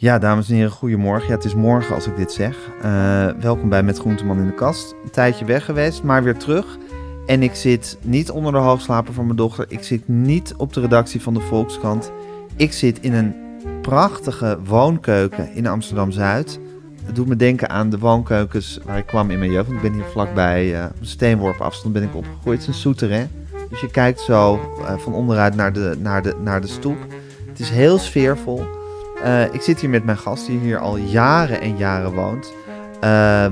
Ja, dames en heren, goedemorgen. Ja, het is morgen als ik dit zeg. Uh, welkom bij Met Groenteman in de kast. Een tijdje weg geweest, maar weer terug. En ik zit niet onder de hoogslaper van mijn dochter. Ik zit niet op de redactie van de Volkskrant. Ik zit in een prachtige woonkeuken in Amsterdam-Zuid. Het doet me denken aan de woonkeukens waar ik kwam in mijn jeugd. Ik ben hier vlakbij, uh, op steenworp afstand ben ik opgegroeid. Het is een souterrain. Dus je kijkt zo uh, van onderuit naar de, naar, de, naar de stoep. Het is heel sfeervol. Uh, ik zit hier met mijn gast die hier al jaren en jaren woont. Uh,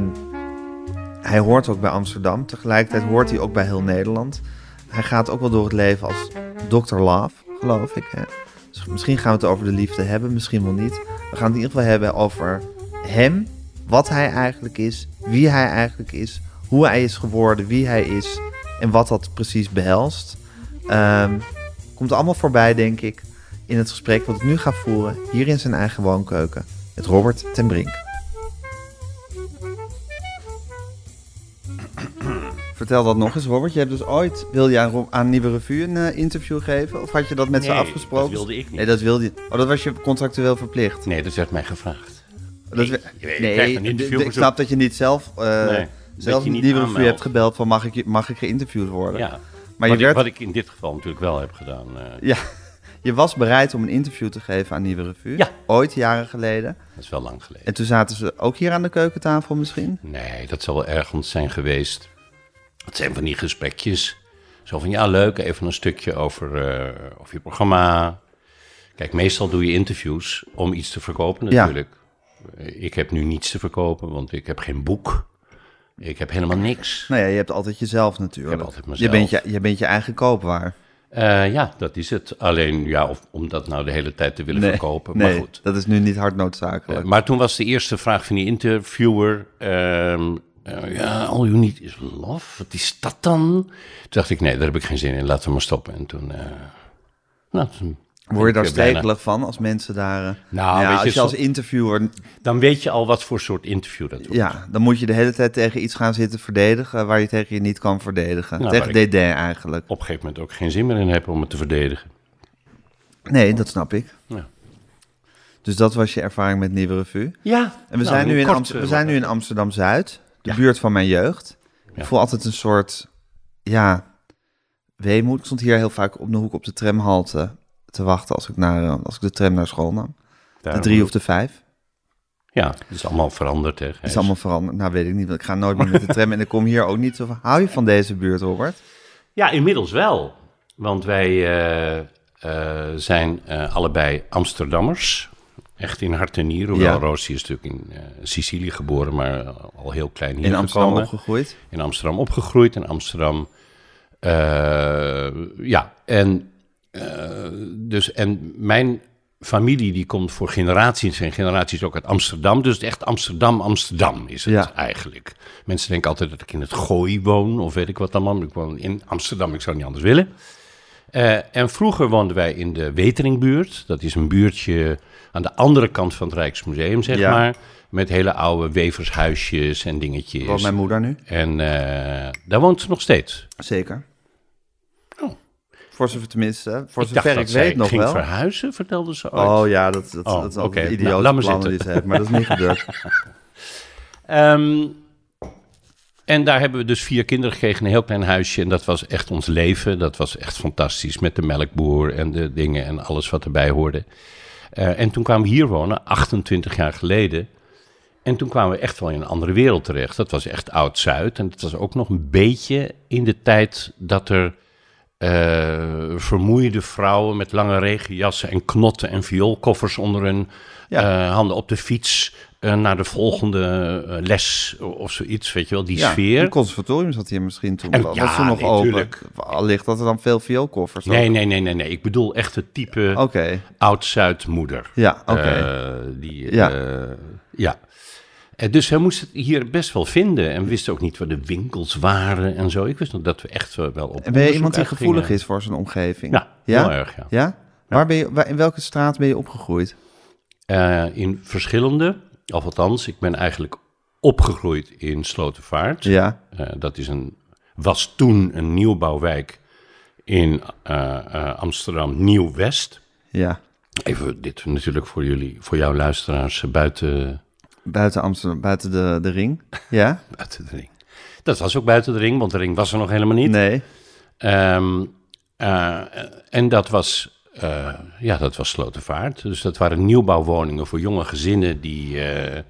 hij hoort ook bij Amsterdam. Tegelijkertijd hoort hij ook bij heel Nederland. Hij gaat ook wel door het leven als Dr. Love, geloof ik. Hè? Dus misschien gaan we het over de liefde hebben, misschien wel niet. We gaan het in ieder geval hebben over hem, wat hij eigenlijk is, wie hij eigenlijk is, hoe hij is geworden, wie hij is en wat dat precies behelst. Um, komt allemaal voorbij, denk ik, in het gesprek wat ik nu ga voeren hier in zijn eigen woonkeuken met Robert ten Brink. Vertel dat nog eens, Robert. Je hebt dus ooit, wil je aan, Nieuwe Revue een uh, interview geven? Of had je dat met nee, ze afgesproken? dat wilde ik niet. Nee, dat wilde je. Oh, dat was je contractueel verplicht? Nee, dat werd mij gevraagd. Dat nee, we, nee, nee ik snap dat je niet zelf, uh, nee, zelf je niet Nieuwe Revue hebt gebeld van mag ik, mag ik geïnterviewd worden? Ja, maar wat, je ik, werd, wat ik in dit geval natuurlijk wel heb gedaan. Uh, ja, je was bereid om een interview te geven aan Nieuwe Revue. Ja. Ooit, jaren geleden. dat is wel lang geleden. En toen zaten ze ook hier aan de keukentafel misschien? Nee, dat zal wel ergens zijn geweest. Het zijn van die gesprekjes. Zo van, ja, leuk, even een stukje over, uh, over je programma. Kijk, meestal doe je interviews om iets te verkopen Ja. natuurlijk. Ik heb nu niets te verkopen, want ik heb geen boek. Ik heb helemaal niks. Nou ja, je hebt altijd jezelf natuurlijk. Ik heb altijd Je bent je, je, bent je eigen koopwaar. Eh, ja, dat is het. Alleen, ja, of, om dat nou de hele tijd te willen verkopen. nee maar goed. dat is nu niet hard noodzakelijk. Eh, maar toen was de eerste vraag van die interviewer... ehm, eh, ja, all you need is love. Wat is dat dan? Toen dacht ik, nee, daar heb ik geen zin in. Laten we maar stoppen. En toen... nou, toen Word je daar eh, stekelig van als mensen daar... eh, Nou, ja, weet je, als je als interviewer... Dan weet je al wat voor soort interview dat wordt. Ja, dan moet je de hele tijd tegen iets gaan zitten verdedigen... waar je tegen je niet kan verdedigen. Nou, tegen DD eigenlijk. Op een gegeven moment ook geen zin meer in heb om het te verdedigen. Nee, dat snap ik. Ja. Dus dat was je ervaring met Nieuwe Revue. Ja. En we, Nou, zijn, nu in kort, eh, we zijn nu in Amsterdam-Zuid, de Ja. buurt van mijn jeugd. Ik voel altijd een soort, ja, weemoed. Ik stond hier heel vaak op de hoek op de tramhalte te wachten als ik, naar, eh, als ik de tram naar school nam. De drie of de vijf. Ja, het is allemaal veranderd, hè. Is allemaal veranderd. Nou, weet ik niet, want ik ga nooit meer met de tram en ik kom hier ook niet zo van. Hou je van deze buurt, Robert? Ja, inmiddels wel. Want wij eh, eh, zijn allebei Amsterdammers. Echt in hart en nieren. Hoewel Ja. Roosje is natuurlijk in Sicilië geboren, maar al heel klein hier In Amsterdam gekomen. opgegroeid? in Amsterdam opgegroeid. In Amsterdam, ja. En, dus, en mijn familie die komt voor generaties en generaties ook uit Amsterdam. Dus echt Amsterdam, Amsterdam is het Ja. eigenlijk. Mensen denken altijd dat ik in het Gooi woon of weet ik wat allemaal. Ik woon in Amsterdam, ik zou niet anders willen. Eh, en vroeger woonden wij in de Weteringbuurt. Dat is een buurtje aan de andere kant van het Rijksmuseum, zeg Ja. maar. Met hele oude wevershuisjes en dingetjes. Woont mijn moeder nu? En eh, daar woont ze nog steeds. Zeker. Oh. Voor zover tenminste, voor ik zover dat ik weet nog ging wel. verhuizen, vertelde ze ooit. Oh ja, dat, dat, Oh, dat is altijd oké. een Nou, laat plannen die ze heeft, maar dat is niet gebeurd. Ehm, en daar hebben we dus vier kinderen gekregen, een heel klein huisje. En dat was echt ons leven. Dat was echt fantastisch met de melkboer en de dingen en alles wat erbij hoorde. Eh, en toen kwamen we hier wonen, 28 jaar geleden. En toen kwamen we echt wel in een andere wereld terecht. Dat was echt Oud-Zuid. En het was ook nog een beetje in de tijd dat er eh, vermoeide vrouwen met lange regenjassen en knotten en vioolkoffers onder hun Ja. eh, handen op de fiets eh, naar de volgende les of zoiets, weet je wel, die Ja, sfeer. Een conservatorium zat hier misschien toen. En- was ja, toen nog natuurlijk. open. Allicht dat er dan veel vioolkoffers Nee, ook- nee, nee, nee, nee. Ik bedoel echt het type oud-Zuidmoeder. ja, oké. Die, Ja. ja. En dus hij moest het hier best wel vinden. En we wisten ook niet waar de winkels waren en zo. Ik wist nog dat we echt wel op en ben je iemand die gevoelig is voor zijn omgeving? Ja, Ja? heel erg, ja. Ja? Waar ben je, waar- in welke straat ben je opgegroeid? Eh, in verschillende, of althans, ik ben eigenlijk opgegroeid in Slotervaart. Ja, Eh, dat is een, was toen een nieuwbouwwijk in eh, eh, Amsterdam Nieuw-West. ja. Even dit natuurlijk voor jullie, voor jouw luisteraars eh, buiten, Buiten Amsterdam, buiten de, de ring. Ja? buiten de ring. Dat was ook buiten de ring, want de ring was er nog helemaal niet. Nee. Ehm, eh, en dat was, eh, ja, dat was Slotervaart. Dus dat waren nieuwbouwwoningen voor jonge gezinnen die... eh,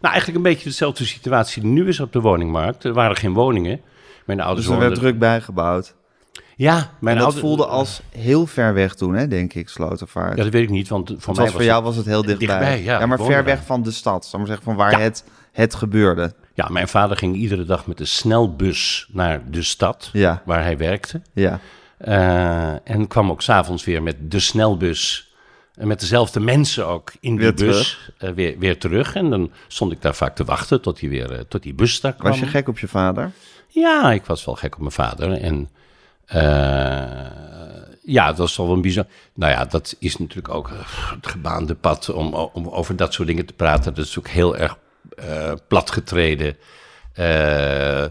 nou, eigenlijk een beetje dezelfde situatie die nu is op de woningmarkt. Er waren geen woningen. Mijn ouders Dus er werd druk bijgebouwd. Ja, mijn En dat voelde als heel ver weg toen, hè, denk ik, Slotervaart. Ja, dat weet ik niet, want voor mij was voor jou was het heel dichtbij. dichtbij, ja. maar ver weg van de stad. Zal maar zeggen, van waar Ja. het, het gebeurde. Ja, mijn vader ging iedere dag met de snelbus naar de stad Ja. waar hij werkte. Ja. Eh, en kwam ook s'avonds weer met de snelbus. En met dezelfde mensen ook in die bus eh, weer, weer terug. En dan stond ik daar vaak te wachten tot, hij weer, eh, tot die bus daar kwam. Was je gek op je vader? Ja, ik was wel gek op mijn vader. En eh, ja, dat was wel een bizar. Nou ja, dat is natuurlijk ook eh, het gebaande pad om, om over dat soort dingen te praten. Dat is ook heel erg eh platgetreden. Eh, eh,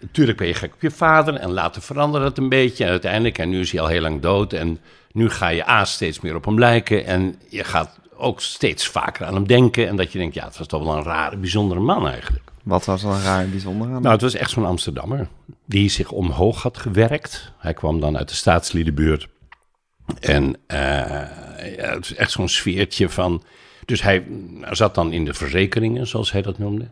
Natuurlijk ben je gek op je vader en later veranderde het een beetje. En uiteindelijk, en nu is hij al heel lang dood. En nu ga je A, steeds meer op hem lijken. En je gaat ook steeds vaker aan hem denken. En dat je denkt, ja, het was toch wel een rare, bijzondere man eigenlijk. Wat was er raar en bijzonder aan? Nou, het was echt zo'n Amsterdammer die zich omhoog had gewerkt. Hij kwam dan uit de staatsliedenbuurt. En eh, ja, het is echt zo'n sfeertje van... Dus hij zat dan in de verzekeringen, zoals hij dat noemde.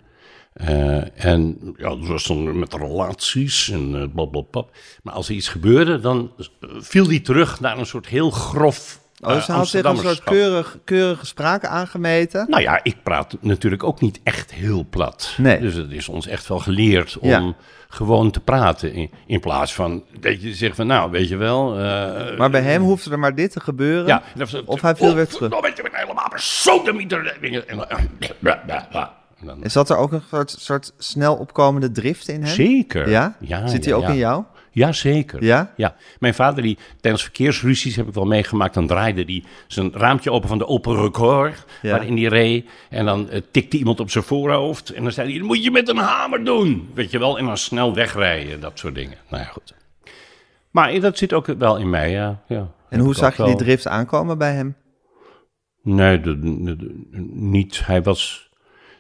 Eh, en ja, dat was dan met relaties en uh, blablabla. Maar als er iets gebeurde, dan viel hij terug naar een soort heel grof Oh, dus hij had zich een soort keurig, keurige spraak aangemeten. Nou ja, ik praat natuurlijk ook niet echt heel plat. Nee. Dus het is ons echt wel geleerd om Ja. gewoon te praten. In, in plaats van dat je zegt van, nou, weet je wel... eh, Maar bij hem hoefde er maar dit te gebeuren. ja, Of hij viel weer terug. Nou, weet je, ik ben helemaal besodemieter. En dan- en dan- Is dat er ook een soort, soort snel opkomende drift in hem? Zeker. Ja? ja Zit hij ja, ook in jou? Ja, zeker. Ja? Ja, mijn vader die tijdens verkeersruzies heb ik wel meegemaakt. Dan draaide hij zijn raampje open van de Opel Record, Ja. waarin die reed. En dan eh, tikte iemand op zijn voorhoofd. En dan zei hij, dat moet je met een hamer doen. Weet je wel, en dan snel wegrijden, dat soort dingen. Nou ja, goed. Maar dat zit ook wel in mij, ja. ja. En hoe zag je die drift aankomen bij hem? Nee, dat, dat- niet. Hij was...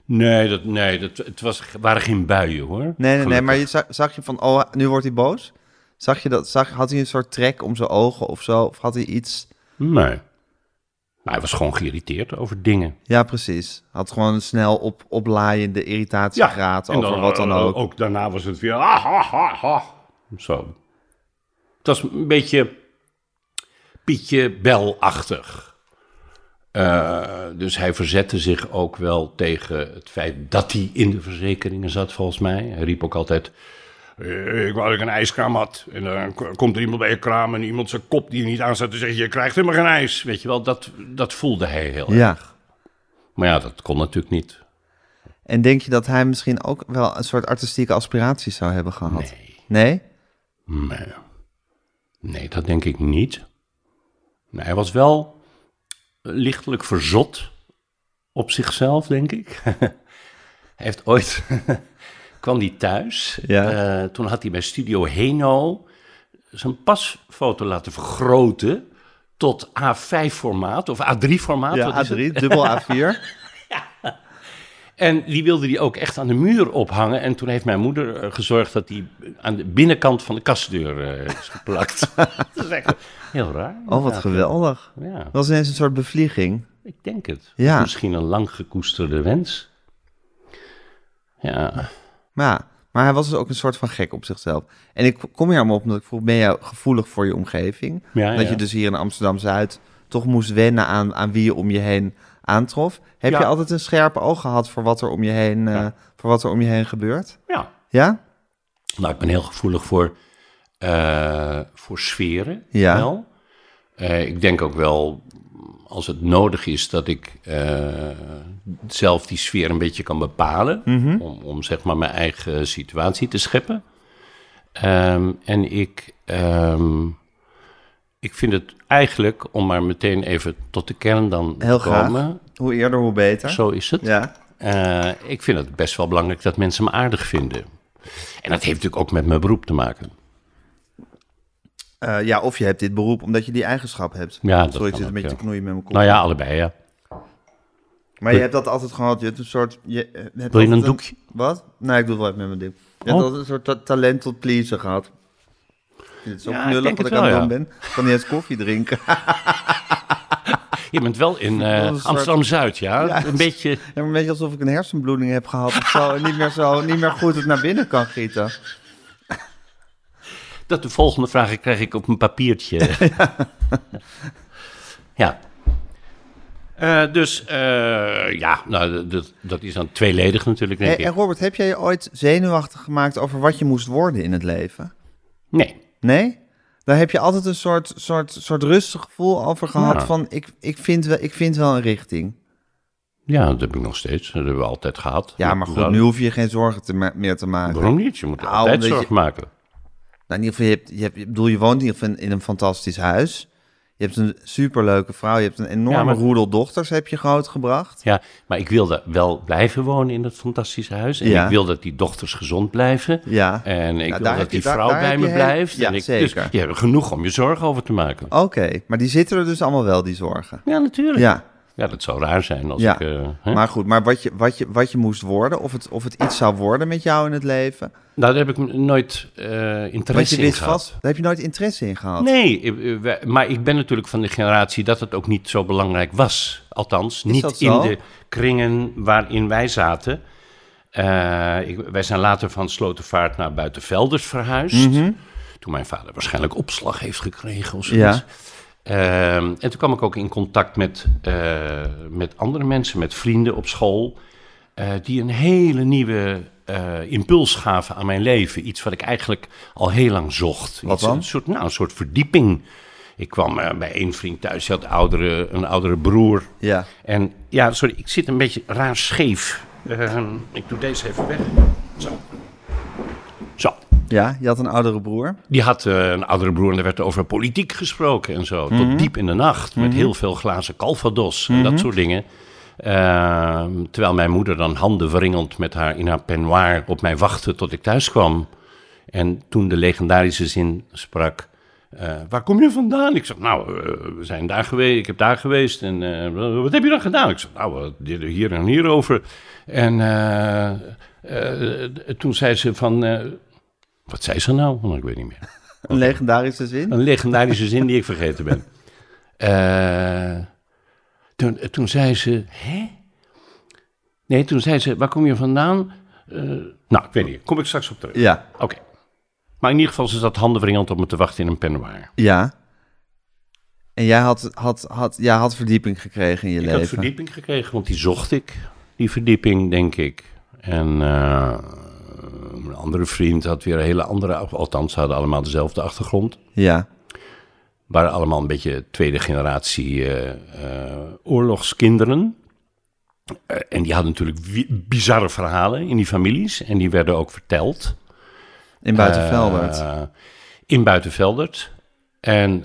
Nee, dat, nee dat, het was, waren geen buien, hoor. Nee, nee, nee, maar je zag, zag je van, oh, nu wordt hij boos? Zag je dat, zag, had hij een soort trek om zijn ogen of zo? Of had hij iets... Nee. Maar hij was gewoon geïrriteerd over dingen. Ja, precies. Had gewoon een snel op, oplaaiende irritatiegraad over wat dan eh, ook. Ook daarna was het weer. Ah, ha, ha, ha. Zo. Het was een beetje Pietje Bel-achtig. Eh, dus hij verzette zich ook wel tegen het feit dat hij in de verzekeringen zat, volgens mij. Hij riep ook altijd. "Eh, Ik wou dat ik een ijskraam had. En dan komt er iemand bij je kraam en iemand zijn kop die niet aanstaat. En zegt: Je krijgt helemaal geen ijs. Weet je wel, dat, dat voelde hij heel Ja. erg. Maar ja, dat kon natuurlijk niet. En denk je dat hij misschien ook wel een soort artistieke aspiraties zou hebben gehad? Nee. Nee? Nee. Nee, dat denk ik niet. Nee, hij was wel lichtelijk verzot op zichzelf, denk ik. hij heeft ooit... kwam hij thuis. Ja. Eh, toen had hij bij Studio Heno zijn pasfoto laten vergroten tot A5-formaat of A3-formaat. Ja, A3, dubbel A4. En die wilde hij ook echt aan de muur ophangen. En toen heeft mijn moeder eh, gezorgd dat die aan de binnenkant van de kastdeur eh, is geplakt. dat is echt heel raar. Oh, wat geweldig. Ja, Dat was ineens een soort bevlieging. ik denk het. Ja. Misschien een lang gekoesterde wens. Ja, Maar ja, maar hij was dus ook een soort van gek op zichzelf. En ik kom hier allemaal op omdat ik vroeg, ben je gevoelig voor je omgeving? Ja, dat je dus hier in Amsterdam-Zuid toch moest wennen aan, aan wie je om je heen aantrof. Heb je altijd een scherpe oog gehad voor wat er om je heen, eh, voor wat er om je heen gebeurt? ja. Ja? Nou, ik ben heel gevoelig voor, eh, voor sferen. Ja. Wel. Eh, ik denk ook wel, als het nodig is, dat ik eh, zelf die sfeer een beetje kan bepalen. Mhm. om, om zeg maar mijn eigen situatie te scheppen. Ehm, en ik, ehm, ik vind het eigenlijk, om maar meteen even tot de kern dan Heel te graag. komen. Hoe eerder, hoe beter. Zo is het. Ja. Eh, ik vind het best wel belangrijk dat mensen me aardig vinden. En dat heeft natuurlijk ook met mijn beroep te maken. Eh, ja, of je hebt dit beroep omdat je die eigenschap hebt. Ja, dat Sorry, ik zit een beetje ja. te knoeien met mijn kop. Nou ja, allebei, ja. Maar je hebt dat altijd gehad. Je hebt een soort... Je, eh, hebt Wil je altijd een doekje? Wat? Nee, ik doe het wel even met mijn ding. Je hebt Oh. altijd een soort ta- talent tot pleasen gehad. Het zo Ja, knullig wat ik aan het doen ben. Ik kan niet eens koffie drinken. Je bent wel in eh, Dat is soort- Amsterdam-Zuid, ja? Ja. Een beetje... Ja, een beetje alsof ik een hersenbloeding heb gehad of zo. En niet meer, zo, niet meer goed het naar binnen kan gieten. Dat de volgende vraag krijg ik op een papiertje. ja. Eh, dus eh, ja, nou, dat, dat is dan tweeledig natuurlijk, denk Hey, en ik. Robert, heb jij je ooit zenuwachtig gemaakt over wat je moest worden in het leven? Nee. Nee? Daar heb je altijd een soort, soort, soort rustig gevoel over gehad Ja. van ik, ik, vind wel, ik vind wel een richting. Ja, dat heb ik nog steeds. Dat hebben we altijd gehad. Ja, maar goed, nu hoef je geen zorgen te meer te maken. Waarom niet? Je moet Nou, altijd omdat je- zorg maken. Nou, in ieder geval, je, hebt, je, hebt, bedoel, je woont in ieder geval in een fantastisch huis. Je hebt een superleuke vrouw. Je hebt een enorme Ja, maar- roedel dochters heb je grootgebracht. Ja, maar ik wilde wel blijven wonen in dat fantastische huis. En Ja. ik wil dat die dochters gezond blijven. Ja. En ik Nou, wil dat je- die vrouw daar bij me blijft. Ja, en ik, zeker. Dus je hebt genoeg om je zorgen over te maken. Oké, maar die zitten er dus allemaal wel, die zorgen. Ja, natuurlijk. Ja, Ja, dat zou raar zijn als Ja. ik... eh, hè? maar goed, maar wat je, wat, je, wat je moest worden, of het, of het iets zou worden met jou in het leven. Nou, daar heb ik nooit Want interesse je in gehad. vast, daar heb je nooit interesse in gehad. Nee, eh, maar ik ben natuurlijk van de generatie dat het ook niet zo belangrijk was. Althans, niet in de kringen waarin wij zaten. Ik, wij zijn later van Slotervaart naar Buitenvelders verhuisd. Mhm. Toen mijn vader waarschijnlijk opslag heeft gekregen of zoiets. Ja. Ehm, en toen kwam ik ook in contact met, eh, met andere mensen, met vrienden op school, eh, die een hele nieuwe eh, impuls gaven aan mijn leven. Iets wat ik eigenlijk al heel lang zocht. Wat dan? Een soort, nou, een soort verdieping. Ik kwam bij één vriend thuis, die had oudere, een oudere broer. Ja. En ja, sorry, ik zit een beetje raar scheef. Ehm, ik doe deze even weg. Zo. Ja, je had een oudere broer. Die had eh, een oudere broer en er werd over politiek gesproken en zo. Mhm. Tot diep in de nacht. Met heel veel glazen calvados en dat soort dingen. Ehm, terwijl mijn moeder dan handen wringend met haar in haar peignoir op mij wachtte tot ik thuis kwam. En toen de legendarische zin sprak. eh, waar kom je vandaan? Ik zeg, nou, eh, we zijn daar geweest, ik heb daar geweest. En wat heb je dan gedaan? Ik zeg, nou, dit- hier en hier over. En toen zei ze van, wat zei ze nou? Ik weet niet meer. Een legendarische zin. Een legendarische zin die ik vergeten ben. Eh, toen, toen zei ze, hè? Nee, toen zei ze, waar kom je vandaan? Eh, nou, ik weet niet, kom ik straks op terug. Ja, Oké. Maar in ieder geval, ze zat handenwringend op me te wachten in een peignoir. ja. En jij had, had, had, jij had verdieping gekregen in je Ik leven. had verdieping gekregen, want die zocht ik. Die verdieping, denk ik. En eh, een andere vriend had weer een hele andere... Althans, ze hadden allemaal dezelfde achtergrond. Ja, waren allemaal een beetje tweede generatie eh, eh, oorlogskinderen. Eh, en die hadden natuurlijk bizarre verhalen in die families. En die werden ook verteld. in Buitenveldert. In Buitenveldert. En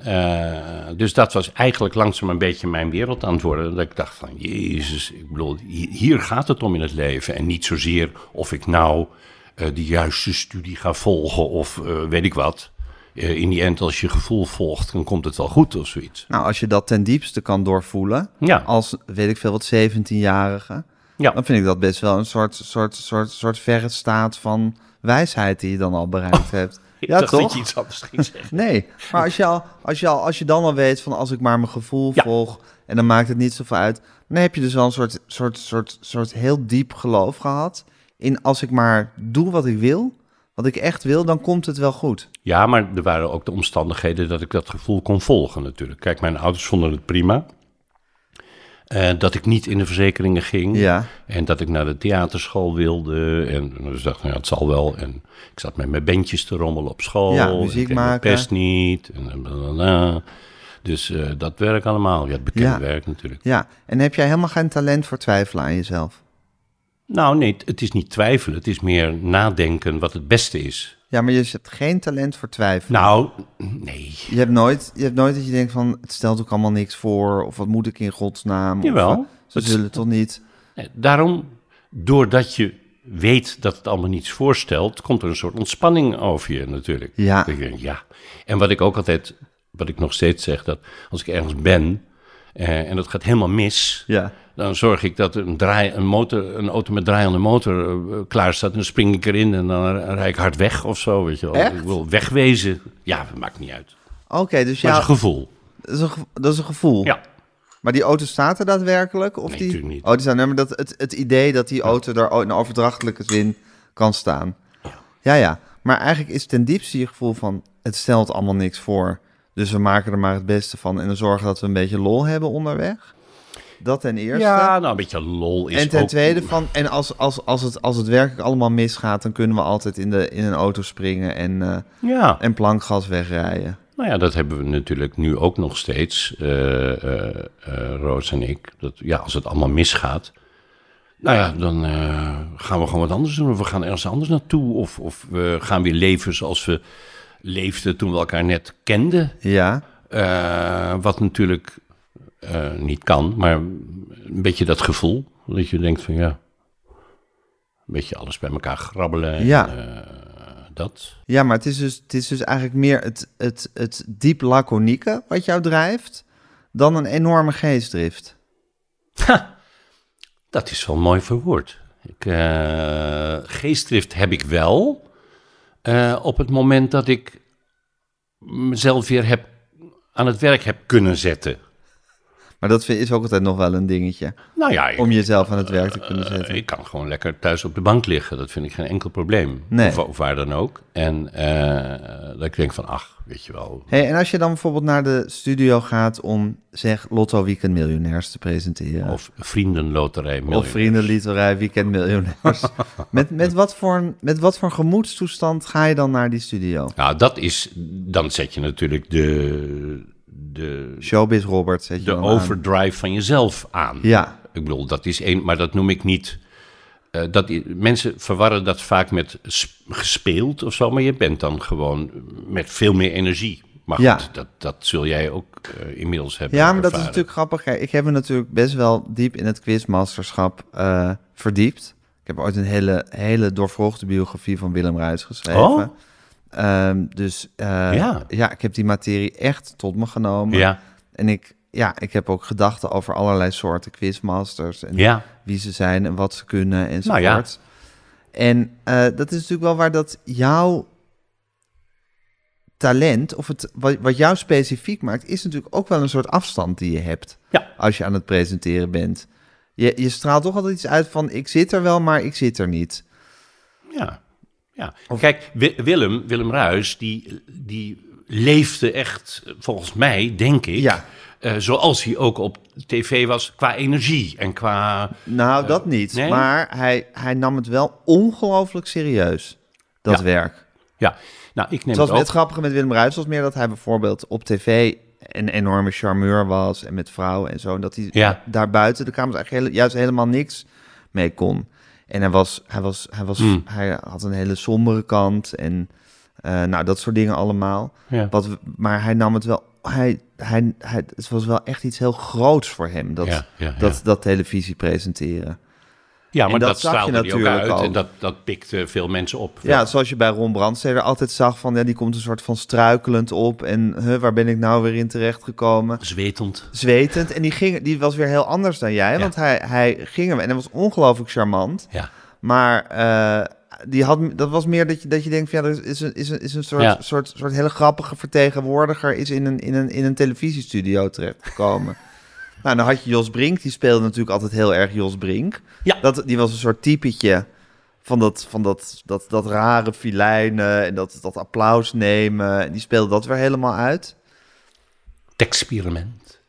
dus dat was eigenlijk langzaam een beetje mijn wereld aan het worden. Dat ik dacht van, jezus, ik bedoel, hi- hier gaat het om in het leven. En niet zozeer of ik nou de juiste studie ga volgen of eh, weet ik wat. Eh, in die end, als je gevoel volgt, dan komt het wel goed of zoiets. nou, als je dat ten diepste kan doorvoelen, Ja, als, weet ik veel wat, 17-jarige, ja. dan vind ik dat best wel een soort, soort, soort, soort verre staat van wijsheid die je dan al bereikt hebt. ik ja, toch? dat je iets anders ging zeggen. Nee, maar als je, al, als, je al, als je dan al weet van als ik maar mijn gevoel Ja. volg en dan maakt het niet zoveel uit, dan heb je dus wel een soort, soort, soort, soort heel diep geloof gehad in als ik maar doe wat ik wil, wat ik echt wil, dan komt het wel goed. Ja, maar er waren ook de omstandigheden dat ik dat gevoel kon volgen natuurlijk. Kijk, mijn ouders vonden het prima. Eh, dat ik niet in de verzekeringen ging. Ja, En dat ik naar de theaterschool wilde. En dus dacht ik, nou ja, het zal wel. En ik zat met mijn bandjes te rommelen op school. Ja, muziek maken. pest niet. En blablabla. Dus eh, dat werk allemaal. Ja, het Ja. werk natuurlijk. ja. En heb jij helemaal geen talent voor twijfelen aan jezelf? Nou nee, het is niet twijfelen. Het is meer nadenken wat het beste is. Ja, maar je hebt geen talent voor twijfelen. Nou, nee. Je hebt nooit, je hebt nooit dat je denkt van het stelt ook allemaal niks voor of wat moet ik in godsnaam? Of, Jawel. eh, ze Het- zullen toch niet. Daarom, doordat je weet dat het allemaal niets voorstelt, komt er een soort ontspanning over je natuurlijk. Ja. Dat je denkt, ja. En wat ik ook altijd, wat ik nog steeds zeg, dat als ik ergens ben eh, en dat gaat helemaal mis, Ja. Dan zorg ik dat een, draai, een, motor, een auto met draaiende motor eh, klaar staat. En dan spring ik erin en dan rijd ik hard weg of zo. Weet je wel. Echt? Ik wil wegwezen. Ja, dat maakt niet uit. Oké, dus ja, het is een gevoel. dat, is een, ge- dat is een gevoel. Ja. Maar die auto staat er daadwerkelijk? Of Nee, die... natuurlijk niet. Oh, die staat, nee, maar dat, het, het idee dat die auto daar in overdrachtelijke zin kan staan. Ja, ja. Maar eigenlijk is ten diepste je gevoel van... het stelt allemaal niks voor. Dus we maken er maar het beste van... en dan zorgen dat we een beetje lol hebben onderweg. Dat ten eerste. Ja, nou een beetje lol is en ten ook... tweede van... en als, als, als, het, als het werkelijk allemaal misgaat... dan kunnen we altijd in, de, in een auto springen... en, eh, Ja, en plankgas wegrijden. nou ja, dat hebben we natuurlijk nu ook nog steeds, eh, eh, Roos en ik. Dat, ja, als het allemaal misgaat, nou ja, dan gaan we gewoon wat anders doen. Of we gaan ergens anders naartoe. Of, of we gaan weer leven zoals we leefden toen we elkaar net kenden. Ja, wat natuurlijk eh, niet kan, maar een beetje dat gevoel. Dat je denkt van ja, een beetje alles bij elkaar grabbelen. en, Ja. eh, dat. Ja, maar het is dus, het is dus eigenlijk meer het, het, het diep laconieke wat jou drijft, dan een enorme geestdrift. Dat is wel mooi verwoord. Ik, eh, geestdrift heb ik wel. op het moment dat ik mezelf weer heb, aan het werk heb kunnen zetten. Maar dat vind- is ook altijd nog wel een dingetje, Nou ja, ik, om jezelf aan het werk te kunnen eh, zetten. ik kan gewoon lekker thuis op de bank liggen. Dat vind ik geen enkel probleem. Nee. Of, of waar dan ook. En dat ik denk van, ach, weet je wel. Hey, en als je dan bijvoorbeeld naar de studio gaat om, zeg, Lotto Weekend Miljonairs te presenteren. Of vriendenloterij. Of miljonair. Vriendenlieterij Weekend Miljonairs. met, met, wat voor, een- met wat voor gemoedstoestand ga je dan naar die studio? Nou, dat is, dan zet je natuurlijk de, de, Showbiz Robert zet je de aan. overdrive van jezelf aan. Ja, Ik bedoel, dat is één, maar dat noem ik niet. eh, dat, mensen verwarren dat vaak met gespeeld of zo, maar je bent dan gewoon met veel meer energie. Maar goed, Ja. dat, dat zul jij ook eh, inmiddels hebben. Ja, maar dat is natuurlijk grappig. Kijk, ik heb me natuurlijk best wel diep in het quizmasterschap eh, verdiept. Ik heb ooit een hele, hele doorvrochte biografie van Willem Ruijs geschreven. Oh. Ehm, dus eh, Ja. ja. ik heb die materie echt tot me genomen. Ja, En ik, ja, ik heb ook gedachten over allerlei soorten quizmasters. En ja, wie ze zijn en wat ze kunnen enzovoort. Nou ja. En eh, dat is natuurlijk wel waar dat jouw talent, of het, wat, wat jou specifiek maakt, is natuurlijk ook wel een soort afstand die je hebt Ja. als je aan het presenteren bent. Je, je straalt toch altijd iets uit van ik zit er wel, maar ik zit er niet. ja. Ja. Kijk, Wi- Willem, Willem Ruis, die, die leefde echt, volgens mij, denk ik, Ja. eh, zoals hij ook op tv was, qua energie en qua... Nou, dat niet. Eh, nee? Maar hij, hij nam het wel ongelooflijk serieus, dat Ja. werk. Ja, nou, ik neem Zoals het ook... het grappige met Willem Ruijs was meer dat hij bijvoorbeeld op tv een enorme charmeur was en met vrouwen en zo. En dat hij Ja. daar buiten de kamers eigenlijk juist helemaal niks mee kon. En hij was, hij was, hij was, Hmm. hij had een hele sombere kant en eh, nou dat soort dingen allemaal. Ja. Wat, maar hij nam het wel, hij, hij, hij, het was wel echt iets heel groots voor hem dat, Ja, ja, ja. dat, dat televisie presenteren. Ja, maar En dat dat, zag je hij ook natuurlijk uit ook. en dat, dat pikte veel mensen op. Ja, zoals je bij Ron Brandsteder altijd zag van, ja, die komt een soort van struikelend op en huh, waar ben ik nou weer in terechtgekomen? Zwetend. Zwetend. En die, ging, die was weer heel anders dan jij, Ja. want hij, hij ging hem en hij was ongelooflijk charmant. Ja. Maar eh, die had, dat was meer dat je, dat je denkt, van, ja, er is een, is een, is een soort, Ja. soort, soort hele grappige vertegenwoordiger is in een, in een, in een televisiestudio terechtgekomen. nou, dan had je Jos Brink, die speelde natuurlijk altijd heel erg Jos Brink. Ja. Dat, die was een soort typetje van dat, van dat, dat, dat rare filijnen en dat, dat applaus nemen. En die speelde dat weer helemaal uit. Experiment.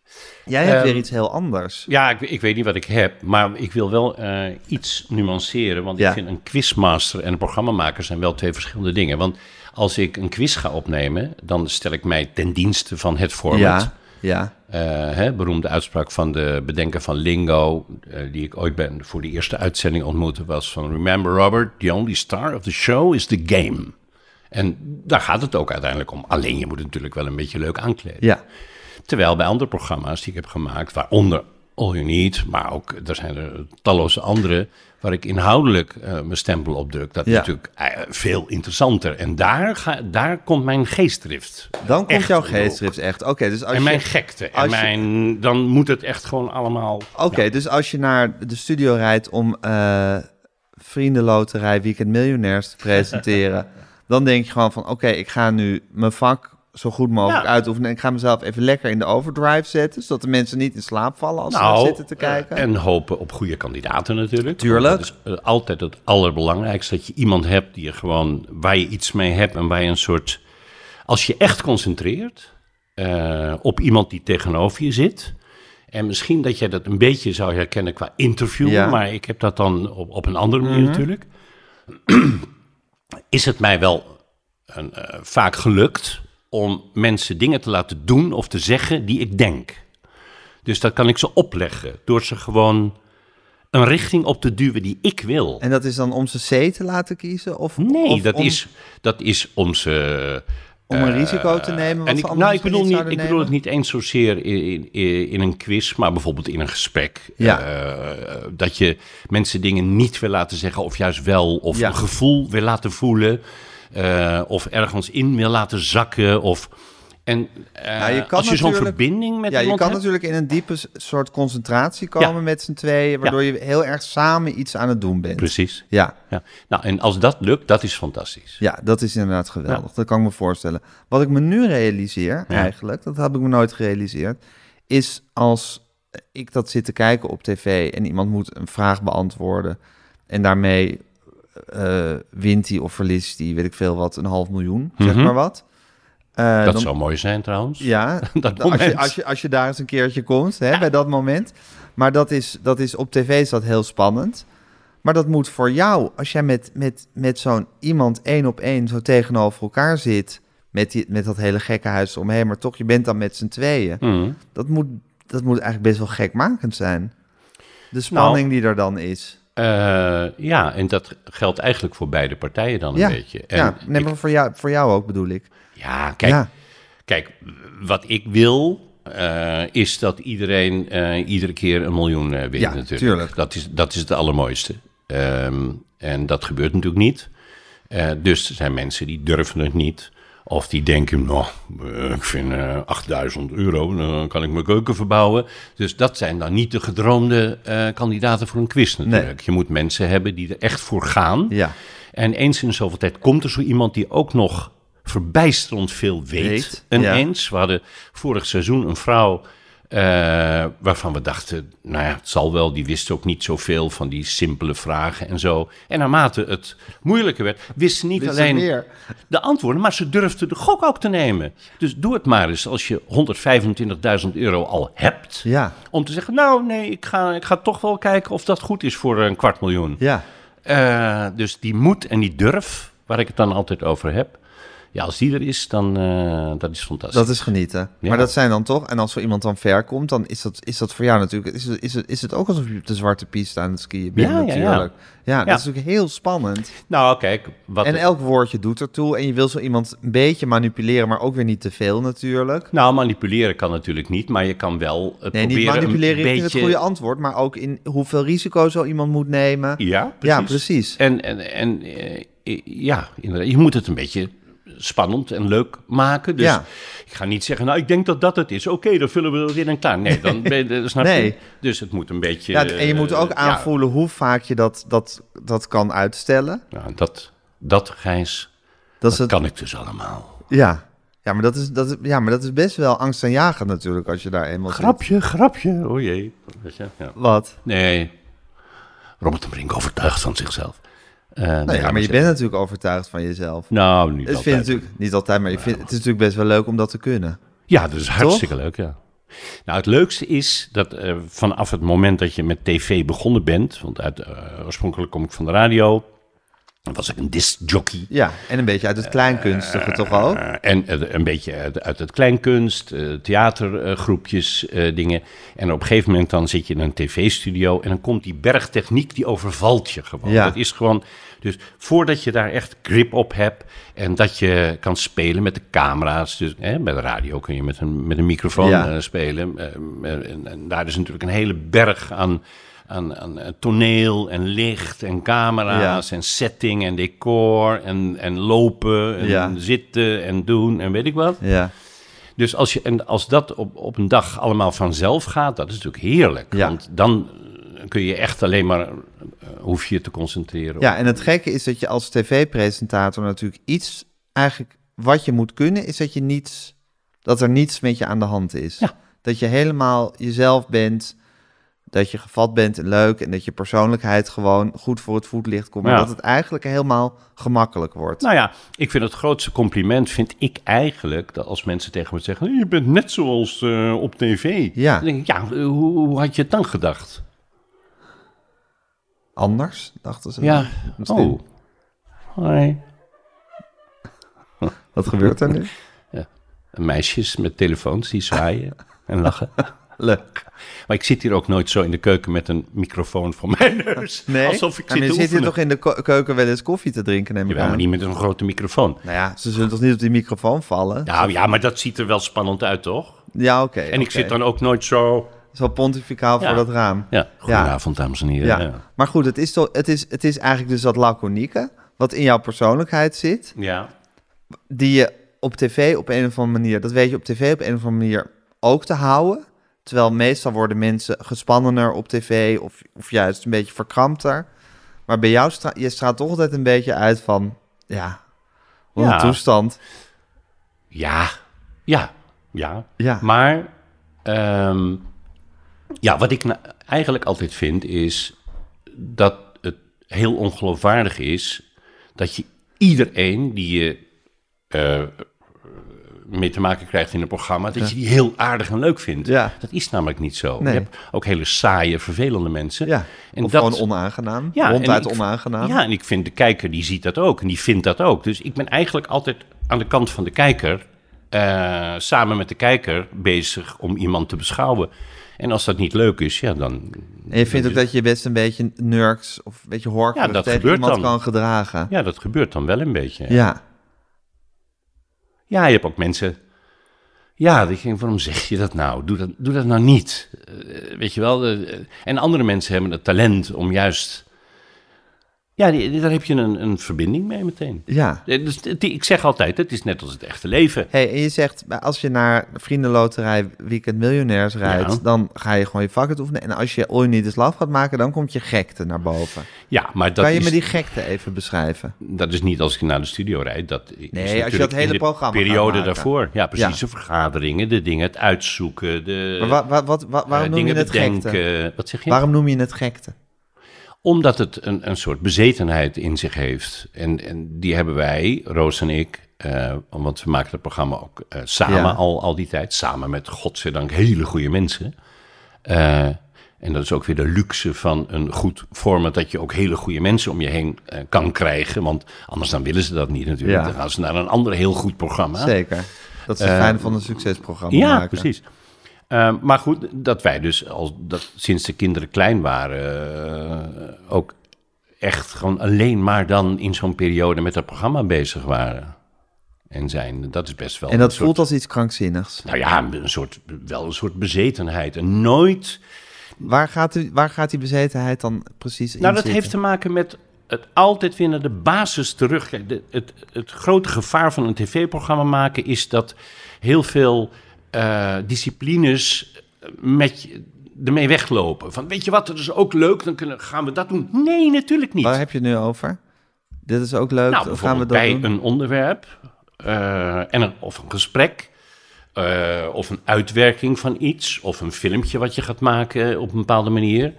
Jij hebt Ehm, weer iets heel anders. Ja, ik, ik weet niet wat ik heb, maar ik wil wel eh, iets nuanceren. Want Ja. ik vind een quizmaster en een programmamaker zijn wel twee verschillende dingen. Want als ik een quiz ga opnemen, dan stel ik mij ten dienste van het format. Ja, ja. Eh, hè, beroemde uitspraak van de bedenker van Lingo, eh, die ik ooit ben voor de eerste uitzending ontmoette, was van Remember Robert, the only star of the show is the game. En daar gaat het ook uiteindelijk om. Alleen je moet het natuurlijk wel een beetje leuk aankleden. ja. Terwijl bij andere programma's die ik heb gemaakt, waaronder All You Need, maar ook er zijn er talloze andere waar ik inhoudelijk eh, mijn stempel op druk. Dat is Ja. natuurlijk eh, veel interessanter. En daar, ga, daar komt mijn geestdrift. Dan komt jouw geestdrift echt. Oké, dus als En mijn gekte. En je- mijn, dan moet het echt gewoon allemaal... Oké, dus als je naar de studio rijdt om eh Vriendenloterij Weekend Miljonairs te presenteren, dan denk je gewoon van oké, ik ga nu mijn vak zo goed mogelijk Ja. uitoefenen. En ik ga mezelf even lekker in de overdrive zetten, zodat de mensen niet in slaap vallen als ze Nou, naar zitten te kijken. eh, en hopen op goede kandidaten natuurlijk. Tuurlijk. Dat is eh, altijd het allerbelangrijkste. Dat je iemand hebt die je gewoon, waar je iets mee hebt en waar je een soort... Als je echt concentreert eh, op iemand die tegenover je zit... En misschien dat jij dat een beetje zou herkennen qua interview, Ja. maar ik heb dat dan op, op een andere manier Mhm. natuurlijk. Is het mij wel een, vaak gelukt om mensen dingen te laten doen of te zeggen die ik denk. Dus dat kan ik ze opleggen door ze gewoon een richting op te duwen die ik wil. En dat is dan om ze C te laten kiezen? Of, Nee, of dat, om, is, dat is om ze. om een eh, risico te nemen? En ik, nou, ik bedoel, niet, ik bedoel het niet eens zozeer in, in, in een quiz, maar bijvoorbeeld in een gesprek. Ja. Eh, dat je mensen dingen niet wil laten zeggen, of juist wel, of Ja. een gevoel wil laten voelen, eh, of ergens in wil laten zakken. Of, en eh, Nou, je als je zo'n verbinding met Ja, je kan hebt, natuurlijk in een diepe soort concentratie komen Ja. met z'n tweeën, waardoor je heel erg samen iets aan het doen bent. Precies. Ja. Ja. Nou, en als dat lukt, dat is fantastisch. Ja, dat is inderdaad geweldig. Dat kan ik me voorstellen. Wat ik me nu realiseer, eigenlijk, dat heb ik me nooit gerealiseerd, is als ik dat zit te kijken op tv en iemand moet een vraag beantwoorden en daarmee eh, wint hij of verliest hij, weet ik veel wat, een half miljoen, zeg Mhm. maar wat. Eh, dat dan- zou mooi zijn trouwens. Ja, Dat als, je, als, je, als je daar eens een keertje komt, hè, bij dat moment. Maar dat is, dat is op tv is dat heel spannend. Maar dat moet voor jou, als jij met, met, met zo'n iemand één op één zo tegenover elkaar zit, met, die, met dat hele gekke huis omheen, maar toch, je bent dan met z'n tweeën. Mhm. Dat moet, dat moet eigenlijk best wel gekmakend zijn. De spanning Nou, die er dan is. Eh, ja, en dat geldt eigenlijk voor beide partijen dan Ja, een beetje. En ja, nee, ik- maar voor jou, voor jou ook bedoel ik. ja, kijk, ja, kijk, wat ik wil eh, is dat iedereen eh, iedere keer een miljoen wint Ja, natuurlijk. tuurlijk. Dat is, dat is het allermooiste. Ehm, en dat gebeurt natuurlijk niet. Dus er zijn mensen die durven het niet. Of die denken, nou, eh, ik vind eh 8000 euro, dan kan ik mijn keuken verbouwen. Dus dat zijn dan niet de gedroomde eh, kandidaten voor een quiz natuurlijk. Je moet mensen hebben die er echt voor gaan. ja. En eens in zoveel tijd komt er zo iemand die ook nog verbijsterend veel weet. Weet, Ineens. We hadden vorig seizoen een vrouw eh, waarvan we dachten, nou ja, het zal wel. Die wist ook niet zoveel van die simpele vragen en zo. En naarmate het moeilijker werd, wist ze niet Wist alleen meer. de antwoorden, maar ze durfde de gok ook te nemen. Dus doe het maar eens als je 125.000 euro al hebt. Ja, Om te zeggen, nou nee, ik ga, ik ga toch wel kijken of dat goed is voor een kwart miljoen. ja. Eh, dus die moed en die durf, waar ik het dan altijd over heb. Ja, als die er is, dan uh, dat is fantastisch. Dat is genieten. Ja. Maar dat zijn dan toch, en als zo iemand dan ver komt, dan is dat, is dat voor jou natuurlijk, is het, is, het, is het ook alsof je op de zwarte piste aan het skiën bent Ja, ja, ja. natuurlijk. Ja, dat is natuurlijk heel spannend. Nou, kijk, wat En elk woordje doet ertoe. En je wil zo iemand een beetje manipuleren, maar ook weer niet te veel natuurlijk. nou, manipuleren kan natuurlijk niet, maar je kan wel het Nee, niet proberen manipuleren een beetje... het goede antwoord, maar ook in hoeveel risico zo iemand moet nemen. Ja, precies. Ja, precies. En, en, en eh, ja, inderdaad, je moet het een beetje spannend en leuk maken. Dus Ja. ik ga niet zeggen, nou, ik denk dat dat het is. Oké, dan vullen we dat in en klaar. Nee, dan ben je, snap Nee. je? Dus het moet een beetje... Ja, en je moet ook eh, aanvoelen hoe vaak je dat, dat, dat kan uitstellen. Ja, dat, dat, Gijs, Dat is dat het, kan ik dus allemaal. ja. Ja, maar dat is, dat is, ja, maar dat is best wel angstaanjagend natuurlijk als je daar eenmaal zit. Grapje, grapje. O jee. Ja. Wat? Nee, Robert de Brink overtuigd van zichzelf. Eh, Nou ja, maar je bent natuurlijk overtuigd van jezelf. Nou, niet Het altijd. natuurlijk niet altijd, maar je vindt, het is natuurlijk best wel leuk om dat te kunnen. Ja, dat is hartstikke leuk, ja. Nou, het leukste is dat eh, vanaf het moment dat je met tv begonnen bent... want uit, eh, oorspronkelijk kom ik van de radio... Was ik een discjockey. Ja, en een beetje uit het kleinkunstige toch ook? Eh, en eh, een beetje uit, het kleinkunst, eh, theatergroepjes, eh, dingen. En op een gegeven moment dan zit je in een tv-studio en dan komt die bergtechniek, die overvalt je gewoon. Ja. Dat is gewoon, dus voordat je daar echt grip op hebt en dat je kan spelen met de camera's. Dus hè, bij de radio kun je met een, met een microfoon Ja. eh, spelen. eh, en, en daar is natuurlijk een hele berg aan... Aan, aan eh, toneel en licht en camera's en setting en decor en, en lopen en Ja. zitten en doen en weet ik wat. Ja, Dus als, je, en als dat op, op een dag allemaal vanzelf gaat, dat is natuurlijk heerlijk. Ja. Want dan eh, kun je echt alleen maar, eh, hoef je je te concentreren. op- ja, en het gekke is dat je als tv-presentator natuurlijk iets... Eigenlijk wat je moet kunnen, is dat je niets... Dat er niets met je aan de hand is. Ja. Dat je helemaal jezelf bent... Dat je gevat bent en leuk en dat je persoonlijkheid gewoon goed voor het voetlicht komt. Ja. Maar dat het eigenlijk helemaal gemakkelijk wordt. Nou ja, ik vind het grootste compliment, vind ik eigenlijk, dat als mensen tegen me zeggen, je bent net zoals eh, op tv. Ja. Dan denk ik, ja, hoe, hoe had je het dan gedacht? Anders, dachten ze. Ja, Misschien. oh. Hoi. Wat gebeurt er nu? Meisjes met telefoons die zwaaien en lachen. Leuk. Maar ik zit hier ook nooit zo in de keuken met een microfoon voor mijn neus. Nee, Alsof ik maar zit je te zit hier toch in de ko- keuken wel eens koffie te drinken, neem ik Jawel, aan. maar niet met een grote microfoon. Nou ja, ze zullen toch niet op die microfoon vallen? Ja, ja, maar dat ziet er wel spannend uit, toch? Ja, oké. En ik oké. zit dan ook nooit zo... Zo pontificaal Ja. voor dat raam. Ja, goedenavond, dames en heren. Ja. Ja. Maar goed, het is, toch, het, is, het is eigenlijk dus dat laconieke... wat in jouw persoonlijkheid zit... ja. die je op tv op een of andere manier... dat weet je op tv op een of andere manier ook te houden... terwijl meestal worden mensen gespannener op tv... of, of juist een beetje verkrampter. Maar bij jou stra je straalt toch altijd een beetje uit van... ja, wat Ja. een toestand. Ja, ja, ja. Ja. Maar ehm, ja, wat ik nou eigenlijk altijd vind is dat het heel ongeloofwaardig is dat je iedereen die je eh, mee te maken krijgt in een programma, dat je die heel aardig en leuk vindt. Ja. Dat is namelijk niet zo. Nee. Je hebt ook hele saaie, vervelende mensen. Ja, En of dat- gewoon onaangenaam. Ja, Ronduit en ik- onaangenaam. Ja, en ik vind de kijker die ziet dat ook en die vindt dat ook. Dus ik ben eigenlijk altijd aan de kant van de kijker, eh, samen met de kijker, bezig om iemand te beschouwen. En als dat niet leuk is, ja, dan. En je vindt ook dat je best een beetje nurks of een beetje horkerig Ja, dat tegen iemand dan. kan gedragen. Ja, dat gebeurt dan wel een beetje. Ja. Ja, je hebt ook mensen. Ja, ik denk, waarom zeg je dat nou? Doe dat, doe dat nou niet. Eh, weet je wel? eh, en andere mensen hebben het talent om juist. Ja, die, daar heb je een, een verbinding mee meteen. ja. Eh, Dus, het- ik zeg altijd, het is net als het echte leven. Hey, en je zegt, als je naar Vriendenloterij Weekend Miljonairs rijdt, Ja. dan ga je gewoon je vak het oefenen. En als je All You Need Is Love gaat maken, dan komt je gekte naar boven. Ja, maar dat kan je is, me die gekte even beschrijven? dat is niet als ik naar de studio rijd. Dat is je natuurlijk dat hele de programma gaat periode daarvoor. Ja, precies. Ja. De vergaderingen, de dingen, het uitzoeken, de Maar wa- wa- wat, wa- eh, waarom noem je het gekte? Wat zeg je? Waarom noem je het gekte? Omdat het een, een soort bezetenheid in zich heeft. En, en die hebben wij, Roos en ik, eh, want we maken het programma ook eh, samen Ja. al, al die tijd. Samen met, godzijdank, hele goede mensen. Eh, en dat is ook weer de luxe van een goed format, dat je ook hele goede mensen om je heen kan krijgen. Want anders dan willen ze dat niet natuurlijk. Ja. Dan gaan ze naar een ander heel goed programma. Zeker. Dat is het fijne van een succesprogramma Ja, maken. precies. Eh, maar goed, dat wij dus al dat sinds de kinderen klein waren, eh, ook echt gewoon alleen maar dan in zo'n periode met dat programma bezig waren. En zijn, dat is best wel. En dat voelt soort, als iets krankzinnigs. Nou ja, een soort, wel een soort bezetenheid. En nooit. Waar gaat, die, waar gaat die bezetenheid dan precies in Nou, dat zitten? heeft te maken met het altijd weer naar de basis terug. Het, het grote gevaar van een tv-programma maken is dat heel veel eh, disciplines met je, ermee weglopen. Van, weet je wat, dat is ook leuk, dan kunnen, gaan we dat doen. Nee, natuurlijk niet. Waar heb je het nu over? Dit is ook leuk. nou, gaan we dat bij doen. een onderwerp eh, en een, of een gesprek... eh, of een uitwerking van iets, of een filmpje wat je gaat maken op een bepaalde manier.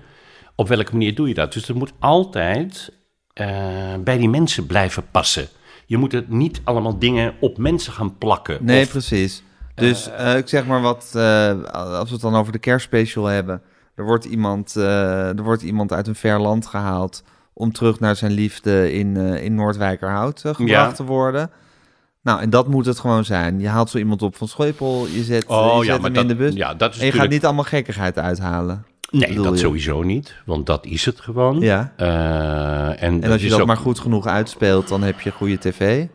Op welke manier doe je dat? Dus dat moet altijd bij die mensen blijven passen. Je moet het niet allemaal dingen op mensen gaan plakken. Nee, Of- precies. Dus eh, ik zeg maar wat, eh, als we het dan over de kerstspecial hebben. Er wordt, iemand, eh, er wordt iemand uit een ver land gehaald om terug naar zijn liefde in, eh, in Noordwijkerhout eh, gebracht Ja. te worden. Nou, en dat moet het gewoon zijn. Je haalt zo iemand op van Scheupel, je zet, Oh je zet ja, hem in de bus. ja, dat is en je gaat niet allemaal gekkigheid uithalen. Nee, dat je? sowieso niet, want dat is het gewoon. Ja. Eh, en, En als je dat ook- maar goed genoeg uitspeelt, dan heb je goede tv.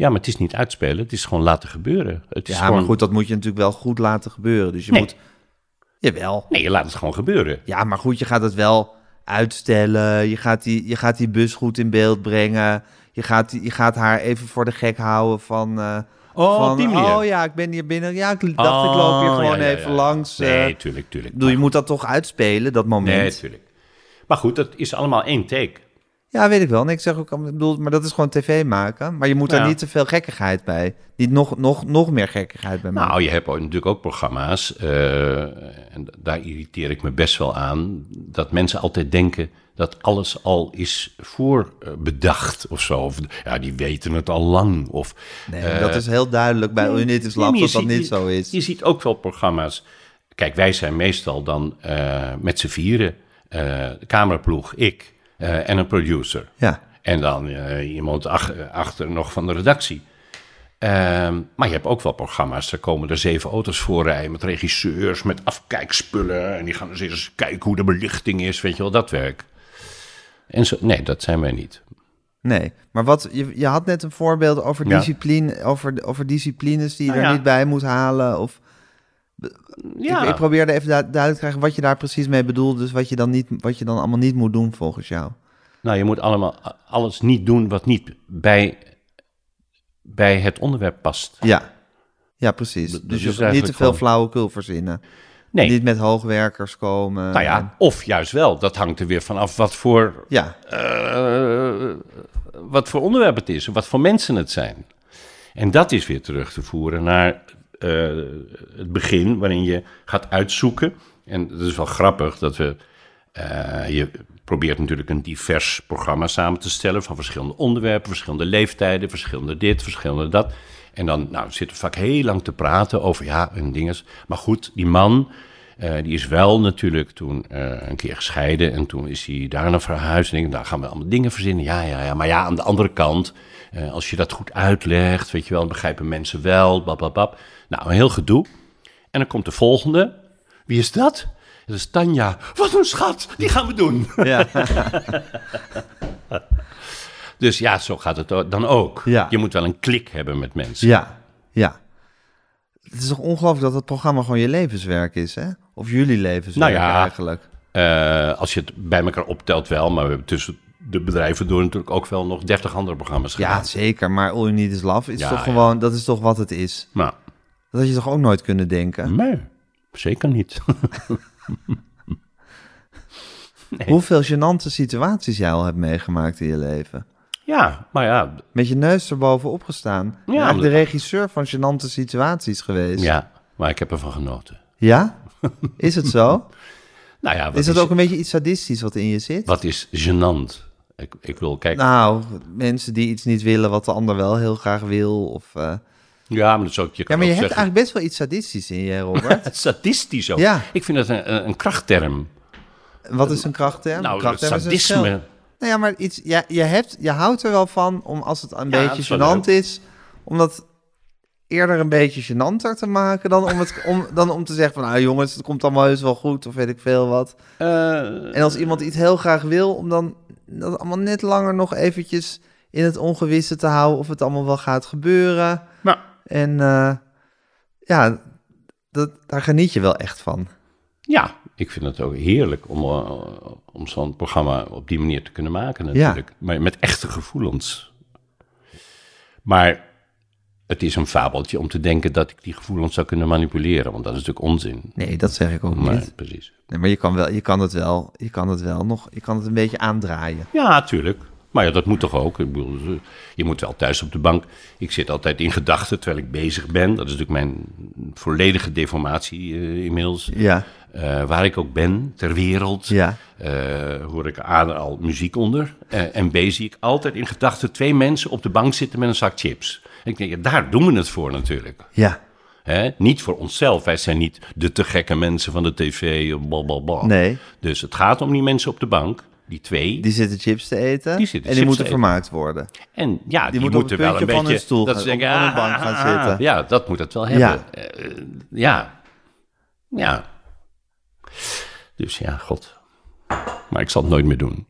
Ja, maar het is niet uitspelen, het is gewoon laten gebeuren. Het is Ja, gewoon... maar goed, dat moet je natuurlijk wel goed laten gebeuren. Dus je Nee. moet... Jawel. Nee, je laat het gewoon gebeuren. Ja, maar goed, je gaat het wel uitstellen. Je gaat die, je gaat die bus goed in beeld brengen. Je gaat, die, je gaat haar even voor de gek houden van... eh, Oh, van, die oh ja, ik ben hier binnen. Ja, ik dacht, ik loop hier Oh, gewoon ja, ja, even ja. langs. eh. Nee, tuurlijk, tuurlijk. Ik bedoel, je moet dat toch uitspelen, dat moment. Nee, tuurlijk. Maar goed, dat is allemaal één take. Ja, weet ik wel. Nee, ik zeg ook, ik bedoel, maar dat is gewoon tv maken. Maar je moet daar Ja. niet te veel gekkigheid bij. Niet nog, nog, nog meer gekkigheid bij maken. Nou, je hebt natuurlijk ook programma's, eh, en daar irriteer ik me best wel aan, dat mensen altijd denken dat alles al is voorbedacht of zo. Of, ja, die weten het al lang. Of, nee, eh, dat is heel duidelijk bij nee, Unitis nee, Lab je dat dat niet je- zo is. Je ziet ook wel programma's. Kijk, wij zijn meestal dan eh, met z'n vieren, eh, de cameraploeg, ik eh, en een producer. Ja. En dan eh, iemand ach- achter nog van de redactie. Ehm, maar je hebt ook wel programma's, er komen er zeven auto's voorrijden met regisseurs, met afkijkspullen. En die gaan dus eens kijken hoe de belichting is, weet je wel, dat werk. En zo, nee, dat zijn wij niet. Nee, maar wat, je, je had net een voorbeeld over, Ja. discipline, over, over disciplines die je Nou er ja. niet bij moet halen. Of, Ja, ik, ik probeerde even du- duidelijk te krijgen wat je daar precies mee bedoelt. Dus wat je, dan niet, wat je dan allemaal niet moet doen volgens jou. nou, je moet allemaal alles niet doen wat niet bij, bij het onderwerp past. Ja, ja precies. Dus is je niet te veel gewoon- flauwekul verzinnen. Nee, Niet met hoogwerkers komen. nou ja, of juist wel. Dat hangt er weer vanaf wat voor Ja, eh, wat voor onderwerp het is, wat voor mensen het zijn. En dat is weer terug te voeren naar eh, het begin, waarin je gaat uitzoeken. En het is wel grappig dat we. eh, je probeert natuurlijk een divers programma samen te stellen van verschillende onderwerpen, verschillende leeftijden, verschillende dit, verschillende dat. En dan nou, zitten we vaak heel lang te praten over ja en dinges. Maar goed, die man, eh, die is wel natuurlijk toen eh, een keer gescheiden. En toen is hij daarna verhuisd. En ik, daar gaan we allemaal dingen verzinnen. Ja, ja, ja. Maar ja, aan de andere kant, eh, als je dat goed uitlegt, weet je wel, begrijpen mensen wel. Bab, bab, bab. Nou, een heel gedoe. En dan komt de volgende. Wie is dat? Dat is Tanja. Wat een schat, die gaan we doen. ja. Dus ja, zo gaat het dan ook. Ja. Je moet wel een klik hebben met mensen. ja, ja. Het is toch ongelooflijk dat het programma gewoon je levenswerk is, hè? Of jullie levenswerk Nou ja. eigenlijk. Eh, als je het bij elkaar optelt wel, maar we hebben tussen de bedrijven door natuurlijk ook wel nog 30 andere programma's Ja, gedaan. zeker. Maar All You Need Is Love is Ja, toch ja. gewoon... Dat is toch wat het is. Nou, Dat had je toch ook nooit kunnen denken? nee, zeker niet. Hoeveel gênante situaties jij al hebt meegemaakt in je leven. ja, maar ja, Met je neus erbovenop gestaan. Ja, eigenlijk de regisseur van gênante situaties geweest. ja, maar ik heb ervan genoten. Ja? Is het zo? Nou ja, is het ook een beetje iets sadistisch wat in je zit? Wat is gênant? Ik, ik wil kijken. Nou, mensen die iets niet willen wat de ander wel heel graag wil. Of, eh, ja, maar dat is ook, je Ja, maar je hebt eigenlijk best wel iets sadistisch in je, Robert. statistisch ook. Ja. Ik vind dat een, een, krachtterm. wat is een krachtterm? Nou, krachtterm is een sadisme. schil. Nou ja, maar iets, ja, je, hebt, je houdt er wel van om als het een is beetje wel gênant is, om dat eerder een beetje gênanter te maken dan om, het, om, dan om te zeggen van, nou jongens, het komt allemaal heus wel goed of weet ik veel wat. Eh, En als iemand iets heel graag wil, om dan dat allemaal net langer nog eventjes in het ongewisse te houden of het allemaal wel gaat gebeuren. nou, En eh, ja, dat, daar geniet je wel echt van. Ja, ik vind het ook heerlijk om, eh, om zo'n programma op die manier te kunnen maken natuurlijk. Maar met echte gevoelens. Maar het is een fabeltje om te denken dat ik die gevoelens zou kunnen manipuleren. Want dat is natuurlijk onzin. Nee, dat zeg ik ook Maar, niet. precies. Nee, maar je kan, wel, je kan het wel, je kan het wel nog, je kan het een beetje aandraaien. Ja, tuurlijk. Maar ja, dat moet toch ook. Ik bedoel, je moet wel thuis op de bank. Ik zit altijd in gedachten terwijl ik bezig ben. Dat is natuurlijk mijn volledige deformatie eh, inmiddels. Ja, Eh, waar ik ook ben ter wereld. ja, eh, hoor ik A er al muziek onder. En B zie ik altijd in gedachten twee mensen op de bank zitten met een zak chips. Ik denk, ja, daar doen we het voor natuurlijk. ja. Hè? Niet voor onszelf. Wij zijn niet de te gekke mensen van de tv. Blablabla. Nee, Dus het gaat om die mensen op de bank. die twee. Die zitten chips te eten. Die zitten en die moeten te vermaakt worden. en ja, die, moeten wel een van beetje... stoel dat gaan- ze denken, op- een bank ah, gaan ah, zitten. Ja, dat moet het wel hebben. Ja. Eh, ja. Ja. Dus ja, god. Maar ik zal het nooit meer doen.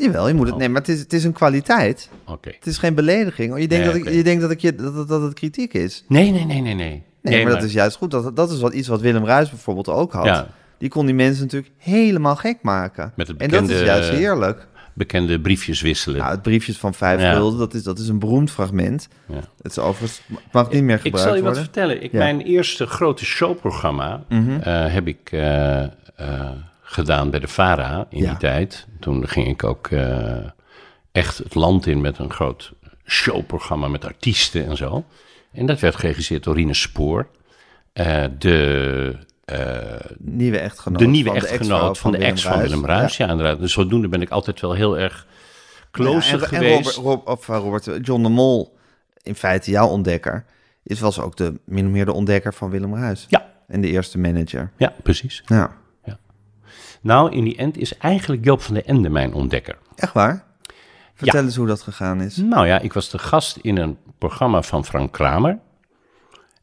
Jawel, je moet het... Oh. Nee, maar het is, het is een kwaliteit. Oké. Het is geen belediging. Je denkt, Nee, dat, ik, je denkt dat, ik je, dat, dat, dat het kritiek is. Nee, nee, nee, nee, nee. Nee, maar, dat is juist goed. Dat, dat is wat, iets wat Willem Ruijs bijvoorbeeld ook had. Ja. Die kon die mensen natuurlijk helemaal gek maken. Met het En dat is bekende- juist heerlijk. bekende briefjes wisselen. Nou, het briefjes van vijf Ja. gulden, dat is, dat is een beroemd fragment. Ja. Het is overigens, mag niet meer Ik gebruikt zal je wat vertellen. Ik. Mhm. Mijn eerste grote showprogramma eh, heb ik eh, eh, gedaan bij de VARA in Ja. die tijd. Toen ging ik ook eh, echt het land in met een groot showprogramma met artiesten en zo. En dat werd geregisseerd door Rine Spoor. Eh, de, eh, Nieuwe echtgenoot de nieuwe van echtgenoot van de ex van Willem Ruijs. Ja, inderdaad. Dus zodoende ben ik altijd wel heel erg close Ja, en, en geweest. Robert, Rob, of, Robert, John de Mol, in feite jouw ontdekker, is was ook de, min of meer de ontdekker van Willem Ruijs. Ja. En de eerste manager. ja, precies. Ja, Nou, in die end is eigenlijk Joop van der Ende mijn ontdekker. echt waar? Vertel eens hoe dat gegaan is. Nou ja, ik was de gast in een programma van Frank Kramer.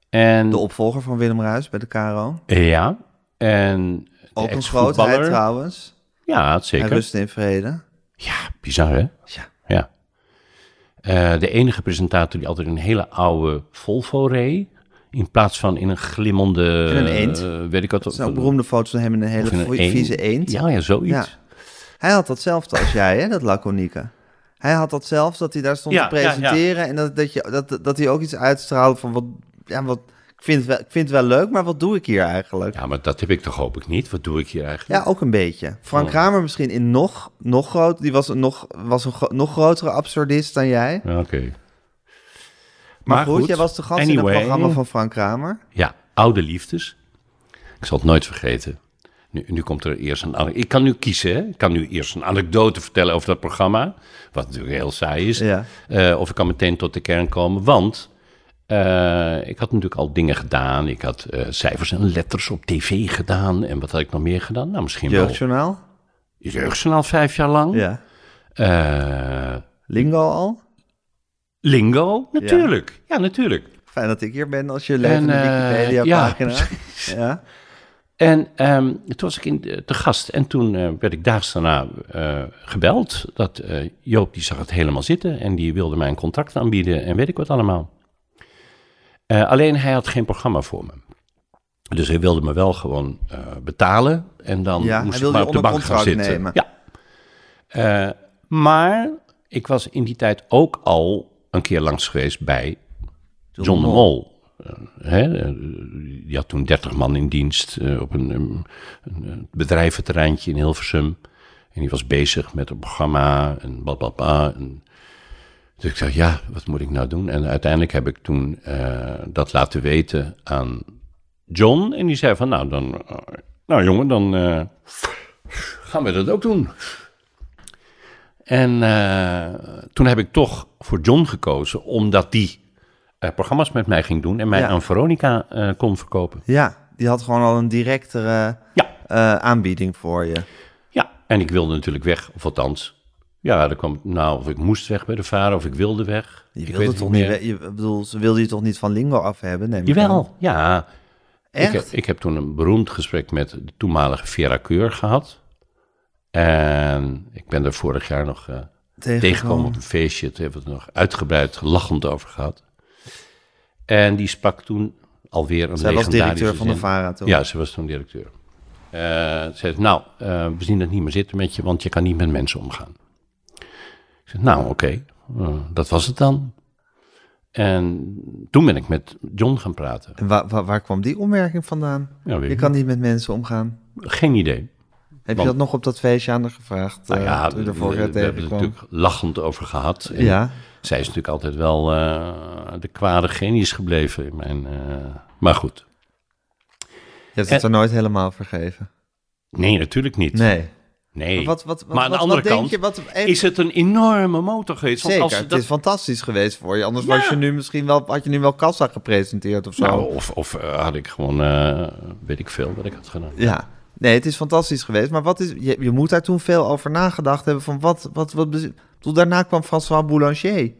En De opvolger van Willem Ruijs bij de KRO. ja, en de Ook een grootheid trouwens. Ja, zeker. rust in vrede. Ja, bizar hè? Ja. Ja. Eh, de enige presentator die altijd een hele oude Volvo reed. In plaats van in een glimmende... En een eend. eh, weet ik wat. Zijn ook beroemde foto's van hem in een hele in een vieze eend. Ja, ja, zoiets. Ja. Hij had datzelfde als jij, hè, dat laconieke. Hij had datzelfde, dat hij daar stond Ja, te ja, ja. presenteren... en dat, dat, je, dat, dat hij ook iets uitstraalde van... Wat, ja, wat, ik, vind het wel, ik vind het wel leuk, maar wat doe ik hier eigenlijk? Ja, Ja, maar dat heb ik toch hoop ik niet. Wat doe ik hier eigenlijk? ook een beetje. Frank Oh. Kramer misschien in nog, nog groot... die was een, nog, was een nog grotere absurdist dan jij. Ja, Oké. Maar, goed, jij was de gast in anyway. het programma van Frank Kramer. Ja, oude liefdes. Ik zal het nooit vergeten. Nu, nu komt er eerst een... Ik kan nu kiezen, hè. Ik kan nu eerst een anekdote vertellen over dat programma. Wat natuurlijk heel saai is. Ja. Eh, of ik kan meteen tot de kern komen. Want eh, ik had natuurlijk al dingen gedaan. Ik had eh, cijfers en letters op tv gedaan. En wat had ik nog meer gedaan? Nou, misschien wel... Jeugdjournaal. Jeugdjournaal vijf jaar lang. Ja. Lingo al. Lingo, natuurlijk. Ja, natuurlijk. Fijn dat ik hier ben als je levende En, eh, Wikipedia-pagina. ja, En ehm, toen was ik in te gast en toen eh, werd ik daags daarna eh, gebeld. Dat Joop die zag het helemaal zitten en die wilde mij een contract aanbieden en weet ik wat allemaal. Alleen hij had geen programma voor me. Dus hij wilde me wel gewoon betalen en dan Ja, moest ik maar op de bank gaan zitten. nemen. Ja. Maar ik was in die tijd ook al een keer langs geweest bij John de Mol. Eh, hè, eh, die had toen 30 man in dienst eh, op een, een, een bedrijventerreintje in Hilversum. En die was bezig met een programma en blablabla. En dus ik dacht, ja, wat moet ik nou doen? En uiteindelijk heb ik toen eh, dat laten weten aan John. En die zei van, nou, dan, eh, nou jongen, dan eh, gaan we dat ook doen. En eh, toen heb ik toch voor John gekozen, omdat die eh, programma's met mij ging doen en mij Ja. aan Veronica eh, kon verkopen. Ja, die had gewoon al een directere Ja. aanbieding voor je. Ja, en ik wilde natuurlijk weg, of althans. Ja, er kwam, nou, of ik moest weg bij de vader, of ik wilde weg. Je ik wilde toch niet meer. je, ik bedoel, ze wilde je toch niet van Lingo af hebben? neem ik aan. Jawel, ja. Ik Echt? heb, ik heb toen een beroemd gesprek met de toenmalige Vera Keur gehad. En ik ben er vorig jaar nog eh, tegengekomen op een feestje. Toen hebben we het nog uitgebreid lachend over gehad. En die sprak toen alweer een Zij was directeur van de. VARA toen. Ja, ze was toen directeur. Eh, ze zei, nou, eh, we zien het niet meer zitten met je, want je kan niet met mensen omgaan. Ik zei, nou, oké, dat was het dan. En toen ben ik met John gaan praten. En waar, waar, waar kwam die opmerking vandaan? Ja, Je kan niet met mensen omgaan. Geen idee. Heb Want- je dat nog op dat feestje aan haar gevraagd? Nou eh, ja, je we, er we hebben tegenkwam? natuurlijk lachend over gehad. En Ja, Zij is natuurlijk altijd wel eh, de kwade genius gebleven. In mijn, eh, maar goed. je hebt het er nooit helemaal vergeven. Nee, natuurlijk niet. Nee. Nee. Maar, wat, wat, wat, Maar aan de andere kant je? Even- is het een enorme motor geweest. Zeker, als het dat, is fantastisch geweest voor je. Anders Ja. was je nu misschien wel, had je nu wel kassa gepresenteerd of zo. nou, of, of eh, had ik gewoon, eh, weet ik veel wat ik had gedaan. Ja, Nee, het is fantastisch geweest. Maar wat is, je, je moet daar toen veel over nagedacht hebben. Van wat, wat, wat, toen daarna kwam François Boulanger.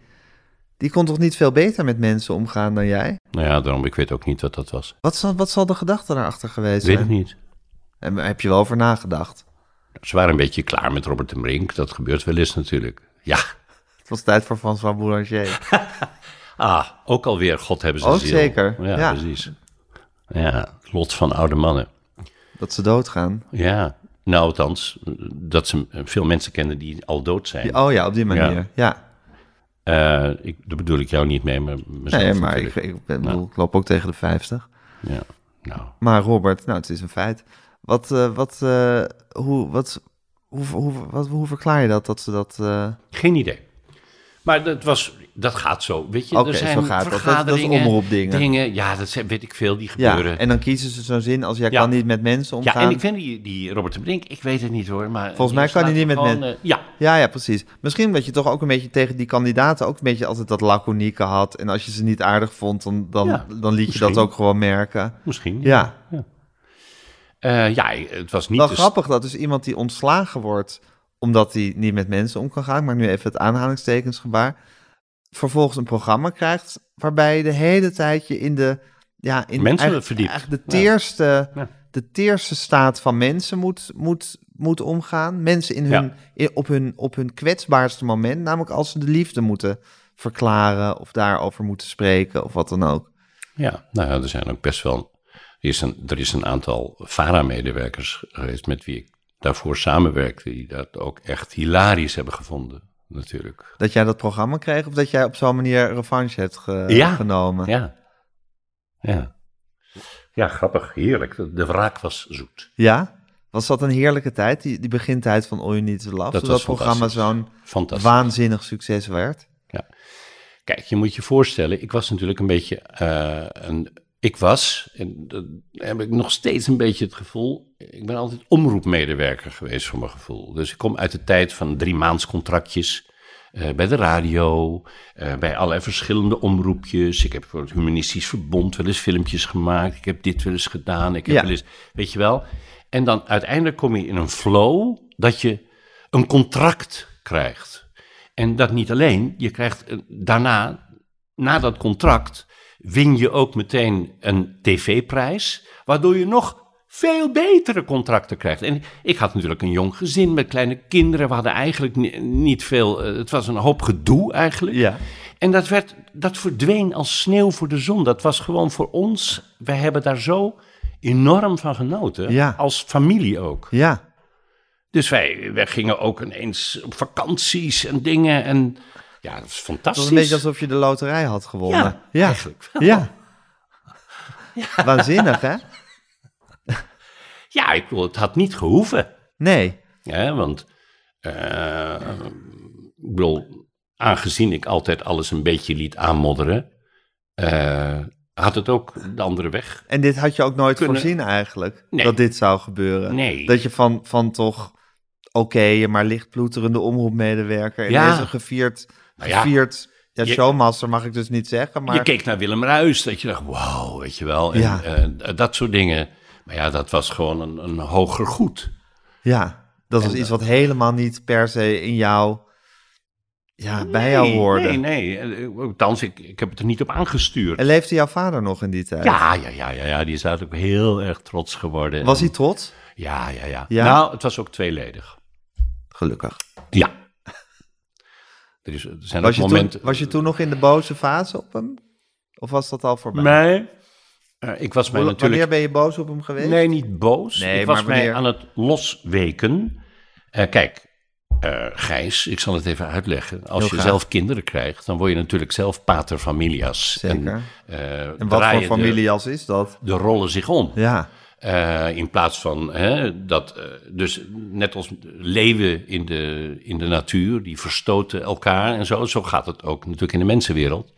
Die kon toch niet veel beter met mensen omgaan dan jij? Nou ja, daarom, ik weet ook niet wat dat was. Wat zal, wat zal de gedachte daarachter geweest Weet zijn? ik niet. En heb je wel over nagedacht? Ze waren een beetje klaar met Robert de Brink. Dat gebeurt wel eens natuurlijk. Ja. Het was tijd voor François Boulanger. Ah, ook alweer God hebben ze ziel. zeker. Ja, Ja. precies. Ja, lot van oude mannen. Dat ze doodgaan. Ja, nou althans, dat ze veel mensen kennen die al dood zijn. Oh ja, op die manier. Ja. Eh, ik, daar bedoel ik jou niet mee, maar mezelf Nee, maar ik, ik, ben- bedoel, ik loop ook tegen de 50. Ja, nou, Maar Robert, nou, het is een feit. Wat, eh, wat, eh, hoe, wat, hoe, hoe, wat, hoe verklaar je dat, dat ze dat... geen idee. Maar dat, was, dat gaat zo, weet je. Oké, er zijn zo gaat dat. Dat- dat is omroepdingen. Dingen, ja, dat zijn, weet ik veel, die ja, gebeuren. en dan kiezen ze zo'n zin als jij Ja. kan niet met mensen Ja, omgaan. en ik vind die, die Robert de Brink, ik weet het niet hoor, maar... Volgens mij kan hij niet met gewoon, men- eh, ja, Ja, ja, precies. Misschien dat je toch ook een beetje tegen die kandidaten ook een beetje altijd dat laconieke had. En als je ze niet aardig vond, dan, dan, Ja, dan liet je dat ook gewoon merken. misschien. Ja, Eh, ja, het was niet... wel de- grappig dat dus iemand die ontslagen wordt omdat hij niet met mensen om kan gaan, ik maak nu even het aanhalingstekensgebaar, vervolgens een programma krijgt waarbij je de hele tijd je in de, ja, in Mensen eigenlijk- verdiept. eigenlijk de teerste, Ja. de teerste staat van mensen moet, moet, moet omgaan. Mensen in Ja. hun, in, op, hun, op hun kwetsbaarste moment, namelijk als ze de liefde moeten verklaren of daarover moeten spreken of wat dan ook. Ja, nou ja, er zijn ook best wel... Er is een, er is een aantal VARA-medewerkers geweest met wie ik daarvoor samenwerkte... die dat ook echt hilarisch hebben gevonden, natuurlijk. Dat jij dat programma kreeg of dat jij op zo'n manier revanche hebt ge- Ja. genomen. Ja. Ja. Ja, grappig. Heerlijk. De, wraak was zoet. Ja? Was dat een heerlijke tijd, die, die begintijd van All You Need to Love? Dat dat programma zo'n waanzinnig succes werd? Kijk, je moet je voorstellen, ik was natuurlijk een beetje eh, een. Ik was, en dat heb ik nog steeds een beetje het gevoel. Ik ben altijd omroepmedewerker geweest voor mijn gevoel. Dus ik kom uit de tijd van drie maandscontractjes. eh, bij de radio, eh, bij allerlei verschillende omroepjes. Ik heb voor het Humanistisch Verbond wel eens filmpjes gemaakt. Ik heb dit wel eens gedaan. Ik heb Ja. wel eens, weet je wel. En dan uiteindelijk kom je in een flow dat je een contract krijgt. En dat niet alleen, je krijgt eh, daarna, na dat contract, win je ook meteen een tv-prijs, waardoor je nog veel betere contracten krijgt. En ik had natuurlijk een jong gezin met kleine kinderen, we hadden eigenlijk ni- niet veel, eh, het was een hoop gedoe eigenlijk. Ja. En dat, werd, dat verdween als sneeuw voor de zon. Dat was gewoon voor ons, wij hebben daar zo enorm van genoten, Ja. als familie ook. Ja. Dus wij, wij gingen ook ineens op vakanties en dingen. En ja, dat is Het fantastisch. was een beetje alsof je de loterij had gewonnen. Ja, ja. eigenlijk wel. Ja. Waanzinnig, hè? Ja, ik bedoel, het had niet gehoeven. Nee. Ja, want eh, ik bedoel, aangezien ik altijd alles een beetje liet aanmodderen, eh, had het ook de andere weg. En dit had je ook nooit Kunnen- voorzien eigenlijk, Nee. dat dit zou gebeuren. Nee. Dat je van, van toch, oké, maar licht ploeterende omroepmedewerker... Ja. ineens een gevierd, Nou ja. gevierd ja, Je- showmaster mag ik dus niet zeggen, maar... Je keek naar Willem Ruis, dat je dacht, wauw, weet je wel. En, Ja. eh, dat soort dingen. Maar ja, dat was gewoon een, een hoger goed. Ja, dat was En, iets wat helemaal niet per se in jou, ja, bij jou hoorde. Nee, nee. Eh, Althans, ik, ik heb het er niet op aangestuurd. En leefde jouw vader nog in die tijd? Ja, ja, ja, ja, ja, die is ook heel erg trots geworden. Was hij trots? Ja, ja, ja, Ja? Nou, het was ook tweeledig. Gelukkig. Ja. Er, is, er zijn Was je, momenten... toen, was je toen nog in de boze fase op hem? Of was dat al voorbij? Nee. Eh, ik was mij Hoe- natuurlijk... Wanneer ben je boos op hem geweest? Nee, niet boos. Nee, ik was wanneer- mij aan het losweken. Eh, kijk, eh, Gijs, ik zal het even uitleggen. Als Heel je graag. zelf kinderen krijgt, dan word je natuurlijk zelf pater familias. Zeker. En, eh, En wat voor familiejas is dat? De, rollen zich om. Ja, Eh, in plaats van hè, dat, eh, dus net als leeuwen in de, in de natuur, die verstoten elkaar en zo. Zo gaat het ook natuurlijk in de mensenwereld.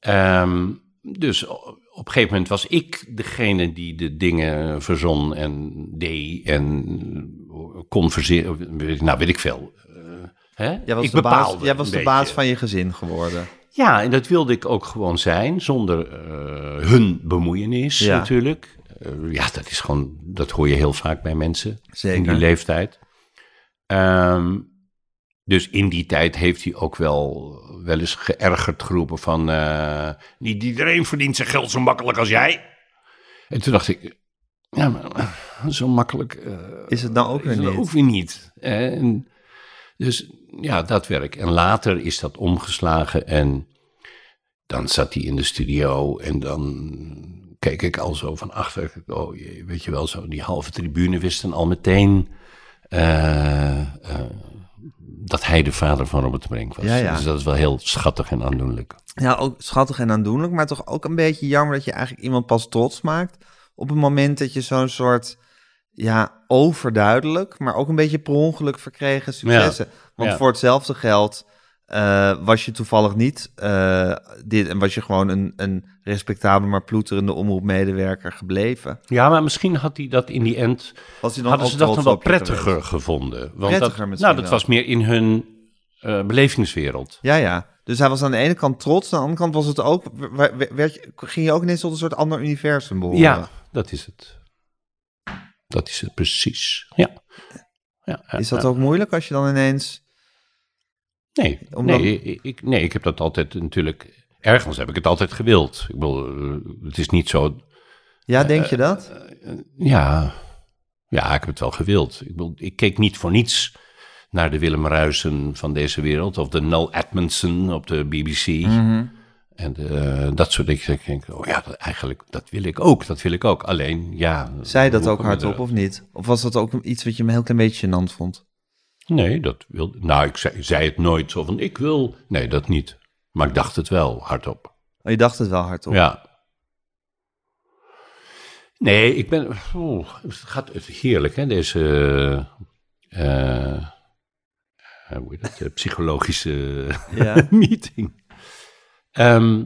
Ehm, dus op een gegeven moment was ik degene die de dingen verzon en deed en converseerde. Nou, weet ik veel. Eh, hè? jij was, ik de, baas, jij was de baas van je gezin geworden. Ja, en dat wilde ik ook gewoon zijn, zonder eh, hun bemoeienis Ja. natuurlijk. Eh, ja, dat is gewoon, dat hoor je heel vaak bij mensen in Zeker. die leeftijd. Ehm, dus in die tijd heeft hij ook wel, wel eens geërgerd geroepen van... eh, niet iedereen verdient zijn geld zo makkelijk als jij. En toen dacht ik, ja, maar eh, zo makkelijk eh, Is het nou ook weer niet? ook weer niet. En dus ja, dat werk. En later is dat omgeslagen en dan zat hij in de studio en dan keek ik al zo van achter. Oh weet je wel, zo die halve tribune wisten al meteen eh, eh, dat hij de vader van Robert Brink was. Ja, ja. Dus dat is wel heel schattig en aandoenlijk. Ja, ook schattig en aandoenlijk, maar toch ook een beetje jammer dat je eigenlijk iemand pas trots maakt op het moment dat je zo'n soort, ja, overduidelijk, maar ook een beetje per ongeluk verkregen successen. Want voor hetzelfde geld eh, was je toevallig niet eh, dit en was je gewoon een, een respectabele, maar ploeterende omroepmedewerker gebleven. Ja, maar misschien had hij dat in die end Was hij dan hadden ze dat dan wel prettiger geweest? gevonden. Want Prettiger dat, nou, dat wel. was meer in hun eh, belevingswereld. Ja, ja. Dus hij was aan de ene kant trots, aan de andere kant was het ook, werd, ging je ook ineens tot een soort ander universum behoren. Ja, dat is het. Dat is het precies. Ja. ja Is dat ook moeilijk als je dan ineens... Nee, Omdat- nee, ik- nee, ik heb dat altijd natuurlijk... Ergens heb ik het altijd gewild. Ik bedoel, eh, het is niet zo... Ja, denk je dat? Ja, ja, ik heb het wel gewild. Ik, bedoel, ik keek niet voor niets naar de Willem Ruisen van deze wereld... of de Noel Edmondson op de BBC... Mhm. En eh, dat soort dingen. Ik denk, oh ja, dat, eigenlijk, dat wil ik ook. Dat wil ik ook. Alleen, ja... Zei dat ook hardop of niet? Of was dat ook iets wat je een heel klein beetje gênant vond? Nee, dat wilde... Nou, ik zei, zei het nooit zo van, ik wil... Nee, dat niet. Maar ik dacht het wel, hardop. Oh, je dacht het wel hardop. Ja. Nee, ik ben... het gaat heerlijk, hè, deze... eh, eh, hoe heet dat? psychologische Ja. meeting. Ehm,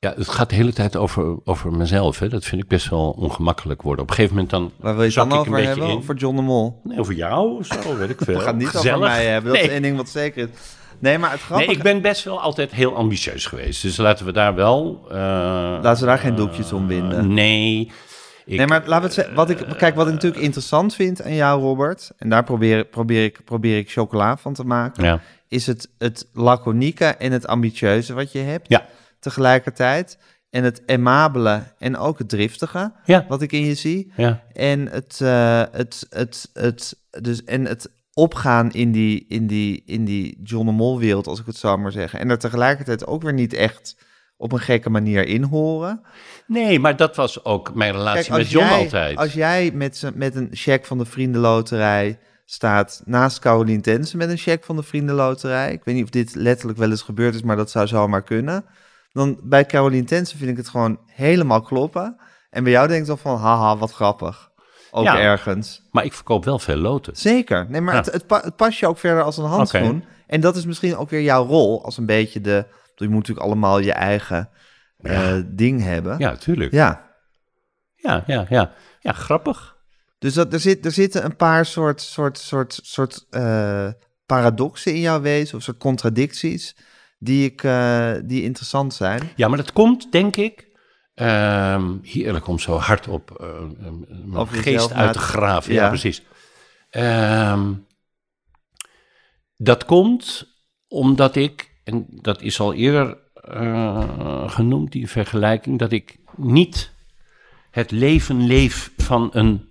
ja, het gaat de hele tijd over, over mezelf. Hè. Dat vind ik best wel ongemakkelijk worden. Op een gegeven moment dan... Waar wil je het over hebben? in. Over John de Mol? Nee, over jou of zo, weet ik veel. We gaan niet Gezellig. over mij hebben. Dat Nee. is één ding wat zeker is. Nee, maar het Nee, grappige... ik ben best wel altijd heel ambitieus geweest. Dus laten we daar wel... eh, Laten we daar geen doekjes om winden. nee. Ik, Nee, maar laten we het zeggen. Wat ik, kijk, wat ik natuurlijk interessant vind aan jou, Robert... en daar probeer, probeer, ik, probeer ik chocola van te maken... Ja. is het, het laconieke en het ambitieuze wat je hebt... Ja. Tegelijkertijd. En het aimabele en ook het driftige... Ja. wat ik in je zie. Ja. En het, eh, het, het, het, dus, en het opgaan in die, in die, in die John de Mol wereld, als ik het zo maar zeggen. En er tegelijkertijd ook weer niet echt op een gekke manier in horen. Nee, maar dat was ook mijn relatie Kijk, met John jij, altijd. Als jij met, met een cheque van de Vriendenloterij staat naast Caroline Tensen met een cheque van de Vriendenloterij. Ik weet niet of dit letterlijk wel eens gebeurd is, maar dat zou zomaar kunnen. Dan bij Caroline Tensen vind ik het gewoon helemaal kloppen. En bij jou denk ik dan van, haha, wat grappig. Ook Ja. ergens. Maar ik verkoop wel veel loten. Zeker. Nee, maar Ja. het, het, pa- het past je ook verder als een handschoen. En dat is misschien ook weer jouw rol als een beetje de... Je moet natuurlijk allemaal je eigen eh, ding hebben. Ja, tuurlijk. ja. Ja, ja, ja. Ja, grappig. Dus dat, er, zit, er zitten een paar soort, soort, soort, soort eh, paradoxen in jouw wezen, of soort contradicties, die, ik, eh, die interessant zijn. Ja, maar dat komt, denk ik... ehm, heerlijk om zo hard op eh, eh, mijn geest uit te- graven. Ja, Ja. precies. Ehm, dat komt omdat ik, en dat is al eerder genoemd, die vergelijking, dat ik niet het leven leef van een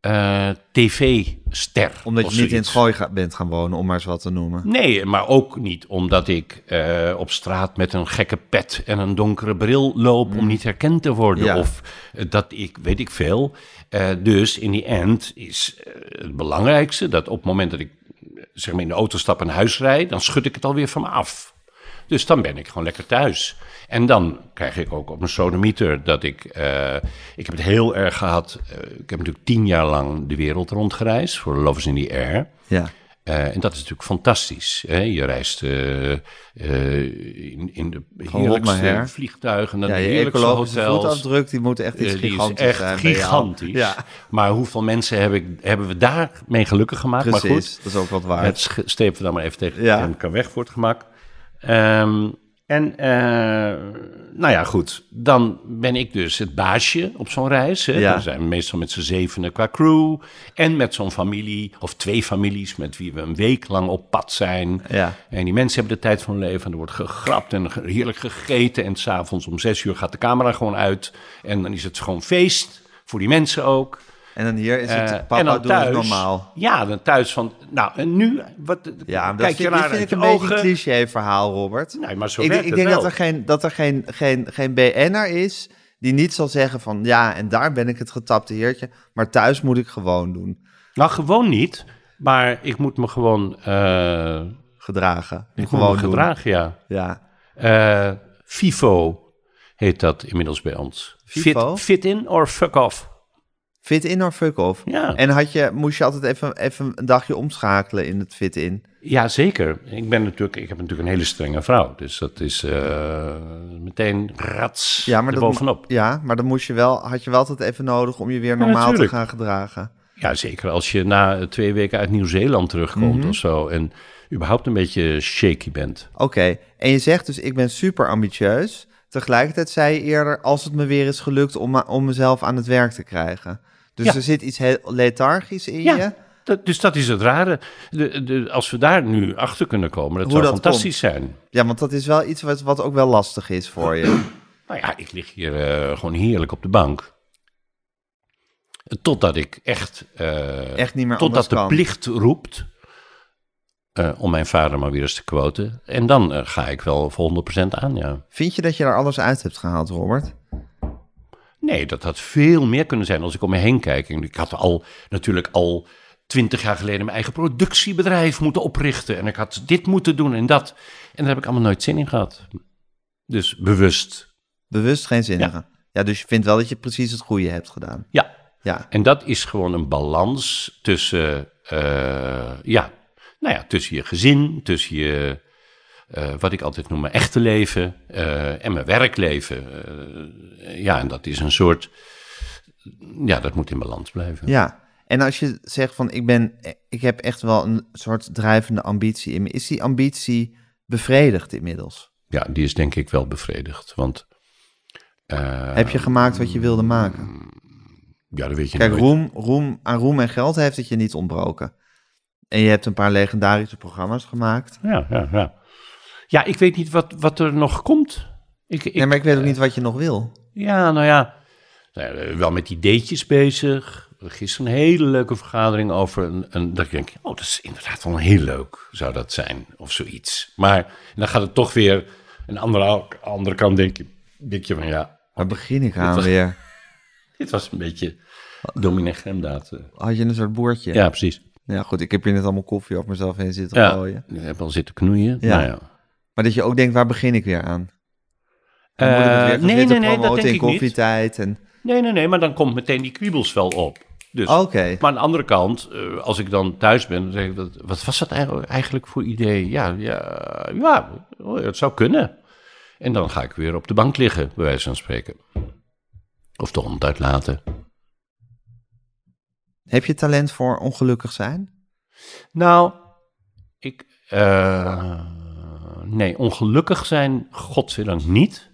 eh, tv-ster. Omdat je niet in het gooi ga- bent gaan wonen, om maar eens wat te noemen. Nee, maar ook niet omdat ik eh, op straat met een gekke pet en een donkere bril loop om niet herkend te worden. Ja. Of eh, dat ik, weet ik veel. Dus in die end is het belangrijkste dat op het moment dat ik zeg maar in de auto stap en huis rijd, dan schud ik het alweer van me af. Dus dan ben ik gewoon lekker thuis. En dan krijg ik ook op mijn sodomieter dat ik... eh, ik heb het heel erg gehad. eh, ik heb natuurlijk tien jaar lang de wereld rondgereisd voor Lovers in the Air. Ja. Eh, en dat is natuurlijk fantastisch. Hè? Je reist eh, eh, in, in de maar heerlijkste vliegtuigen, naar ja, de heerlijkste hotels. voetafdruk, die moet echt iets gigantisch echt zijn. gigantisch. Ja, Maar hoeveel mensen heb ik, hebben we daarmee gelukkig gemaakt? Maar precies. goed, Dat is ook wat waar. het stepen we dan maar even tegen Ja. en kan weg voor het gemak. Ehm, En eh, nou ja, goed. Dan ben ik dus het baasje op zo'n reis. Hè. Ja. We zijn meestal met z'n zevenen qua crew. En met zo'n familie, of twee families, met wie we een week lang op pad zijn. Ja. En die mensen hebben de tijd van hun leven. En er wordt gegrapt en heerlijk gegeten. En s'avonds om zes uur gaat de camera gewoon uit. En dan is het gewoon feest. Voor die mensen ook. En dan hier is het, Eh, papa, en dan doe het normaal. Ja, dan thuis van, nou, en nu, wat, Ja, kijk je vind, ik een beetje een cliché verhaal, Robert. Nee, maar zo ik, ik denk dat er, geen, dat er geen, geen, geen BN'er is die niet zal zeggen van... ja, en daar ben ik het getapte heertje, maar thuis moet ik gewoon doen. Nou, gewoon niet, maar ik moet me gewoon, eh Gedragen. ik gewoon me gedragen, ja. Ja. Eh, FIFO heet dat inmiddels bij ons. Fit, fit in or fuck off. Fit in or fuck off? Ja. En had je, moest je altijd even, even een dagje omschakelen in het fit in? Ja, zeker. Ik ben natuurlijk, ik heb natuurlijk een hele strenge vrouw, dus dat is eh, meteen rats Ja, maar, dat, bovenop. ja, maar dan moest je wel, had je wel altijd even nodig om je weer normaal te gaan gedragen. Ja, zeker als je na eh, twee weken uit Nieuw-Zeeland terugkomt Mhm. of zo en überhaupt een beetje shaky bent. Oké, en je zegt dus ik ben super ambitieus. Tegelijkertijd zei je eerder, als het me weer is gelukt om, om mezelf aan het werk te krijgen. Dus Ja. er zit iets heel lethargisch in Ja, je. dat, dus dat is het rare. De, de, als we daar nu achter kunnen komen, dat Hoe zou dat fantastisch zijn. Ja, want dat is wel iets wat, wat ook wel lastig is voor je. Nou ja, ik lig hier eh, gewoon heerlijk op de bank. Totdat ik echt... eh, Echt niet meer Totdat de kan. plicht roept eh, om mijn vader maar weer eens te quoten. En dan ga ik wel voor 100% aan, ja. Vind je dat je daar alles uit hebt gehaald, Robert? Nee, dat had veel meer kunnen zijn als ik om me heen kijk. En ik had al natuurlijk al twintig jaar geleden mijn eigen productiebedrijf moeten oprichten. En ik had dit moeten doen en dat. En daar heb ik allemaal nooit zin in gehad. Dus bewust. Bewust geen zinnige. Ja. dus je vindt wel dat je precies het goede hebt gedaan. Ja, Ja, en dat is gewoon een balans tussen, eh, ja, nou ja, tussen je gezin, tussen je, eh, wat ik altijd noem, mijn echte leven eh, en mijn werkleven. Eh, ja, en dat is een soort, ja, dat moet in balans blijven. ja. En als je zegt van ik ben, ik heb echt wel een soort drijvende ambitie in me. Is die ambitie bevredigd inmiddels? Ja, die is denk ik wel bevredigd. Want heb je gemaakt wat je wilde maken? ja, dat weet je Kijk, nooit. roem, roem, aan roem en geld heeft het je niet ontbroken. En je hebt een paar legendarische programma's gemaakt. Ja, ja, ja. Ja, ik weet niet wat, wat er nog komt. Ik, ik, nee, maar ik weet ook niet wat je nog wil. Ja, nou ja, nou ja, wel met ideetjes bezig. Gisteren een hele leuke vergadering over een, een... Dat ik denk, oh, dat is inderdaad wel heel leuk, zou dat zijn, of zoiets. Maar dan gaat het toch weer... Een andere, andere kant denk, je- denk je van, ja, Waar begin ik aan was- weer? dit was een beetje dominee Gremdaad. eh. Had je een soort boertje? Ja, precies. Ja, goed. Ik heb hier net allemaal koffie op mezelf heen zitten Ja, gooien. ik heb al zitten knoeien. Ja. Nou ja. Maar dat je ook denkt, waar begin ik weer aan? Dan moet ik het Eh, weer gaan nee, nee, nee, dat denk in ik niet. koffietijd. En... Nee, nee, nee, maar dan komt meteen die kriebels wel op. Dus, Oké. Maar aan de andere kant, eh, als ik dan thuis ben, dan zeg ik, dat, wat was dat eigenlijk- voor idee? Ja, ja, ja, oh, het zou kunnen. En dan ga ik weer op de bank liggen, bij wijze van spreken. Of de hond uitlaten. Heb je talent voor ongelukkig zijn? Nou, ik, eh, nee, ongelukkig zijn, godzijdank niet.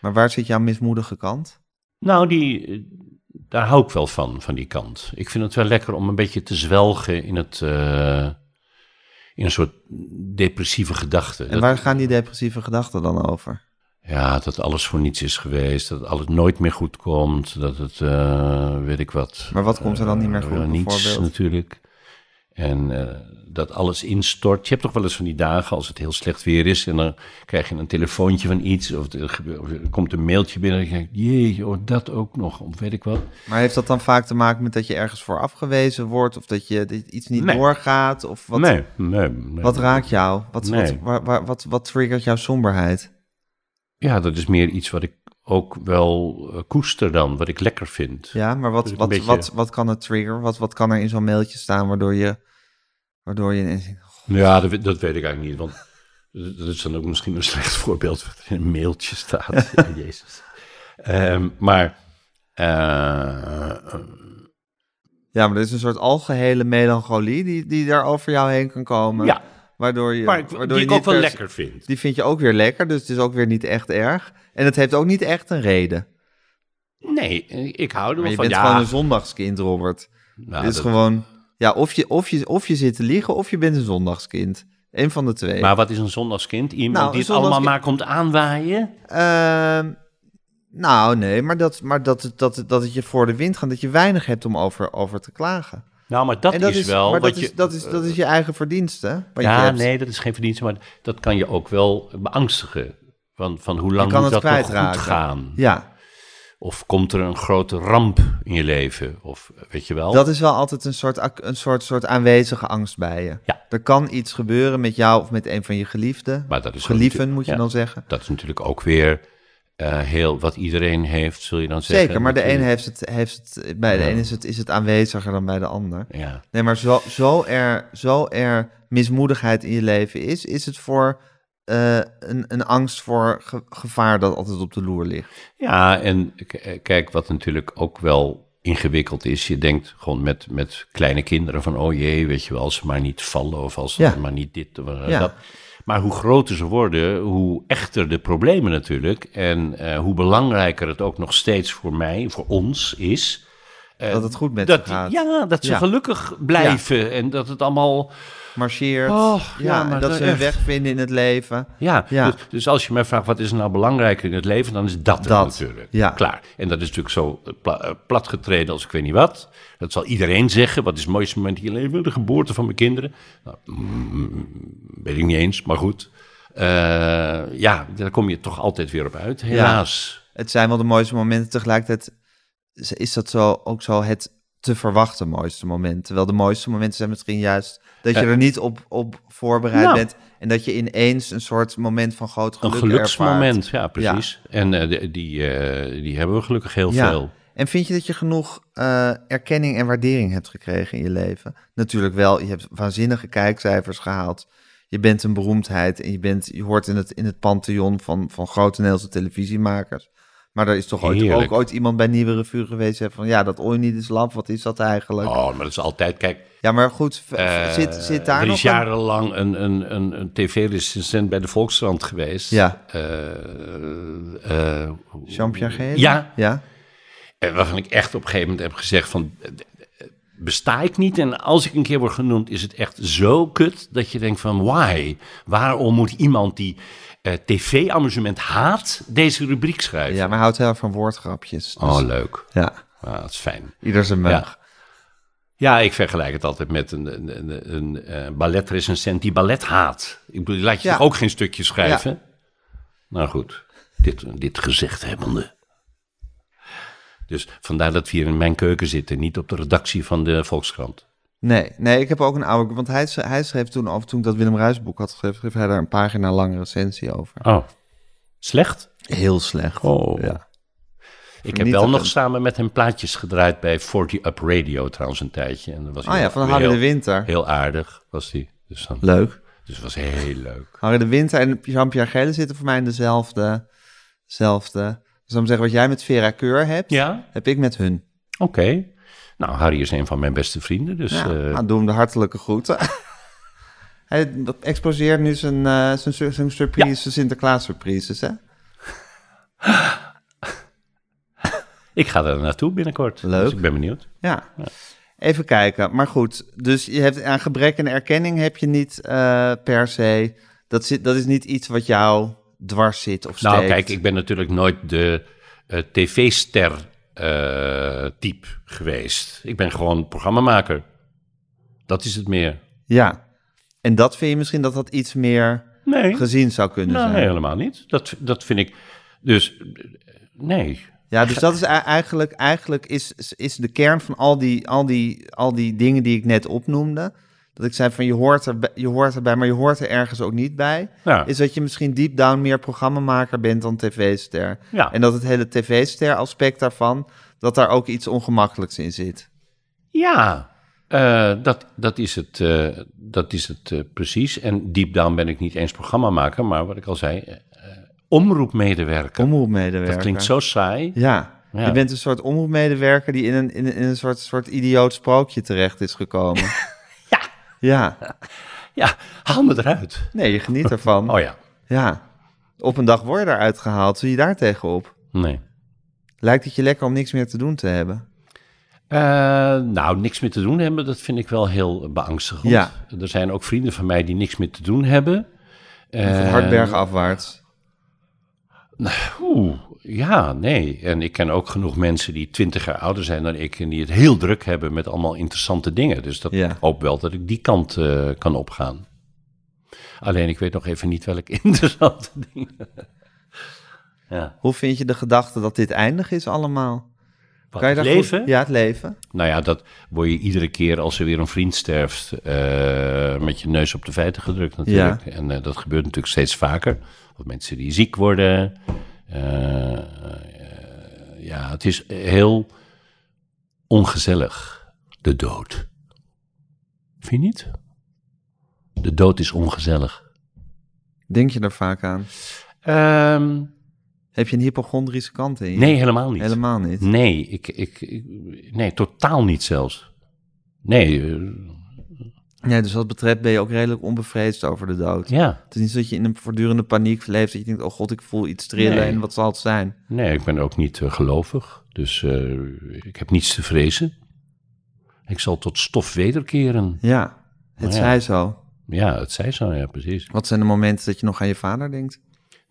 Maar waar zit jouw mismoedige kant? Nou, die, eh, daar hou ik wel van, van die kant. Ik vind het wel lekker om een beetje te zwelgen in het, eh, in een soort depressieve gedachte. En Dat- waar gaan die depressieve gedachten dan over? Ja, dat alles voor niets is geweest, dat alles nooit meer goed komt, dat het, eh, weet ik wat. Maar wat komt er dan niet meer goed, niets bijvoorbeeld? natuurlijk. En eh, dat alles instort. Je hebt toch wel eens van die dagen als het heel slecht weer is en dan krijg je een telefoontje van iets of er, gebeurt, of er komt een mailtje binnen en je, jee, oh, dat ook nog, of weet ik wat. Maar heeft dat dan vaak te maken met dat je ergens voor afgewezen wordt? Of dat je iets niet Nee. doorgaat? Of wat, nee, nee, nee. wat raakt jou? Wat, wat, Nee. waar- waar- wat, wat triggert jouw somberheid? Ja, dat is meer iets wat ik ook wel eh, koester dan, wat ik lekker vind. Ja, maar wat, Dus wat, beetje- wat, wat kan het trigger? Wat, wat kan er in zo'n mailtje staan waardoor je... Waardoor je ineens Ja, dat, weet- dat weet ik eigenlijk niet. Want dat is dan ook misschien een slecht voorbeeld wat er in een mailtje staat. Ja, Jezus. Ehm, maar eh, Ja, maar er is een soort algehele melancholie die, die daar over jou heen kan komen. ja, Waardoor je, Maar ik, waardoor die je ik ook wel lekker vind. Die vind je ook weer lekker, dus het is ook weer niet echt erg. En het heeft ook niet echt een reden. Nee, ik hou er wel je van. bent ja, gewoon een zondagskind, Robert. nou, het is dat- gewoon... Ja, of je, of, je, of je zit te liegen, of je bent een zondagskind. Eén van de twee. Maar wat is een zondagskind? Iemand Nou, die het een allemaal maar komt aanwaaien? Ehm, nou, nee, maar, dat, maar dat, het- dat, dat het je voor de wind gaat, dat je weinig hebt om over, over te klagen. Nou, maar dat, is, wel maar wat dat, je... is, dat, is, dat is je eigen verdienste. Ja, hebt. nee, dat is geen verdienste, maar dat kan je ook wel beangstigen. Van, van hoe lang moet het dat nog goed gaan? Ja, Of komt er een grote ramp in je leven? Of weet je wel? dat is wel altijd een soort, een soort, soort aanwezige angst bij je. Ja. Er kan iets gebeuren met jou of met een van je geliefden. Maar dat is Gelieven, moet je ja. dan zeggen. Dat is natuurlijk ook weer eh, heel wat iedereen heeft, zul je dan zeggen. Zeker, maar de een heeft het, heeft het bij de Ja. een is het, is het aanweziger dan bij de ander. Ja. Nee, maar zo, zo, er, zo er mismoedigheid in je leven is, is het voor eh, een, een angst voor ge- gevaar dat altijd op de loer ligt. Ja, en eh, kijk, wat natuurlijk ook wel ingewikkeld is. Je denkt gewoon met, met kleine kinderen van, oh jee, weet je wel, als ze maar niet vallen of als ze Ja. maar niet dit of Ja. dat. Maar hoe groter ze worden, hoe echter de problemen natuurlijk. En eh, hoe belangrijker het ook nog steeds voor mij, voor ons is. eh, Dat het goed met dat, ze gaat. Ja, dat ze Ja. gelukkig blijven en dat het allemaal... Marcheert. Oh, ja, ja, maar en dat ze hun weg vinden in het leven. Ja, Ja. Dus, dus als je mij vraagt wat is er nou belangrijk in het leven, dan is dat, Dat, natuurlijk. ja. Klaar. En dat is natuurlijk zo eh, pla- eh, platgetreden als ik weet niet wat. Dat zal iedereen zeggen. Wat is het mooiste moment in je leven? De geboorte van mijn kinderen. Nou, mm, weet ik niet eens, maar goed. Eh, ja, daar kom je toch altijd weer op uit, helaas. Het zijn wel de mooiste momenten. Tegelijkertijd is- is dat zo, ook zo het te verwachten mooiste moment. Terwijl de mooiste momenten zijn misschien juist dat je Eh, er niet op, op voorbereid nou. bent. En dat je ineens een soort moment van groot Een geluk geluksmoment, ervaart. ja, precies. En eh, die, die, eh, die hebben we gelukkig heel Ja. veel. En vind je dat je genoeg erkenning en waardering hebt gekregen in je leven? Natuurlijk wel, je hebt waanzinnige kijkcijfers gehaald. Je bent een beroemdheid en je, bent, je hoort in het, in het pantheon van, van grote Nederlandse televisiemakers. Maar er is toch ooit, ook ooit iemand bij Nieuwe Revue geweest van... ja, dat is lab, wat is dat eigenlijk? Oh, maar dat is altijd, kijk, Ja, maar goed, Eh, zit, zit daar er nog is een- jarenlang een, een, een, een tv-recensent bij de Volkskrant geweest. Ja. Jean-Pierre Gele? Ja, Ja, waarvan ik echt op een gegeven moment heb gezegd van... Besta ik niet en als ik een keer word genoemd, is het echt zo kut dat je denkt van why? Waarom moet iemand die eh, tv-amusement haat deze rubriek schrijven? ja, maar houdt heel van woordgrapjes. Dus, Oh, leuk. Ja, Ah, dat is fijn. ieder zijn mug. Ja. Ja, ik vergelijk het altijd met een, een, een, een, balletrecensent die ballet haat. Ik bedoel, die laat je Ja. toch ook geen stukje schrijven? Nou goed, dit, dit gezegd hebbende. Dus vandaar dat we hier in mijn keuken zitten, niet op de redactie van de Volkskrant. Nee, nee, ik heb ook een oude... Want hij, schreef- hij schreef toen over, toen ik dat Willem Ruijsboek had geschreven... schreef hij daar een pagina lange recensie over. Oh, slecht? Heel slecht. Oh. Ja. Ik heb wel nog samen met hem plaatjes gedraaid bij 40 Up Radio trouwens een tijdje. En dat was Oh ja, van Harry de Winter. Heel aardig was die. Dus, dan, Leuk. dus het was heel leuk. Harry de Winter en Jean-Pierre Gele zitten voor mij in dezelfde... dezelfde dus dan zeggen wat jij met Vera Keur hebt, Ja, heb ik met hun. Oké. Nou, Harry is een van mijn beste vrienden, dus... Ja, eh, nou, doe hem de hartelijke groeten. Hij exposeert nu zijn, eh zijn, zijn surprise, zijn Sinterklaas surprises, hè? ik ga er naartoe binnenkort. Leuk. Dus ik ben benieuwd. Ja. Even kijken. Maar goed, dus je hebt aan gebrek aan erkenning heb je niet eh, per se. Dat, zit, dat is niet iets wat jou dwars zit of steekt. Nou, kijk, ik ben natuurlijk nooit de eh, tv-ster eh, type geweest. Ik ben gewoon programmamaker. Dat is het meer. Ja. En dat vind je misschien dat dat iets meer Nee, gezien zou kunnen nou, zijn. helemaal niet. Dat, dat vind ik... Dus, nee. Ja, dus dat is ei- eigenlijk, eigenlijk is, is de kern van al die, al, die, al die dingen die ik net opnoemde. Dat ik zei van je hoort, er, je hoort erbij, maar je hoort er ergens ook niet bij. Ja. Is dat je misschien deep down meer programmamaker bent dan tv-ster. Ja. En dat het hele tv-ster aspect daarvan, dat daar ook iets ongemakkelijks in zit. Ja, eh, dat, dat is het, eh, dat is het eh, precies. En deep down ben ik niet eens programmamaker, maar wat ik al zei, omroepmedewerker. Omroepmedewerker. Dat klinkt zo saai. Ja. Ja. Je bent een soort omroepmedewerker die in een, in, een- in een soort, soort idioot sprookje terecht is gekomen. Ja. Ja. Haal me eruit. Nee, je geniet ervan. Oh ja, Ja. Op een dag word je eruit gehaald. Zie je daar tegenop? nee. Lijkt het je lekker om niks meer te doen te hebben? Eh, nou, niks meer te doen hebben, dat vind ik wel heel beangstigend. Ja. Er zijn ook vrienden van mij die niks meer te doen hebben. Van Eh, Hardberg afwaarts. Oeh, ja, nee. En ik ken ook genoeg mensen die twintig jaar ouder zijn dan ik... en die het heel druk hebben met allemaal interessante dingen. Dus dat Ja. ik hoop wel dat ik die kant eh, kan opgaan. Alleen, ik weet nog even niet welke interessante dingen. ja. Hoe vind je de gedachte dat dit eindig is allemaal? Wat, Kan je het daar leven? Goed... Ja, het leven. Nou ja, dat word je iedere keer als er weer een vriend sterft... eh, met je neus op de feiten gedrukt natuurlijk. En eh, dat gebeurt natuurlijk steeds vaker. Of mensen die ziek worden. Eh, eh, ja, het is heel ongezellig, de dood. Vind je niet? De dood is ongezellig. Denk je er vaak aan? Ehm, Heb je een hypochondrische kant in nee, helemaal niet. Helemaal niet. Nee, ik, ik, ik- nee, totaal niet zelfs. Nee, Nee, dus wat betreft ben je ook redelijk onbevreesd over de dood. ja. Het is niet zo dat je in een voortdurende paniek leeft. Dat je denkt, oh god, ik voel iets trillen Nee. en wat zal het zijn? Nee, ik ben ook niet eh, gelovig, dus eh, ik heb niets te vrezen. Ik zal tot stof wederkeren. Ja, het ja. zij zo. Ja, het zei zo, ja, precies. Wat zijn de momenten dat je nog aan je vader denkt?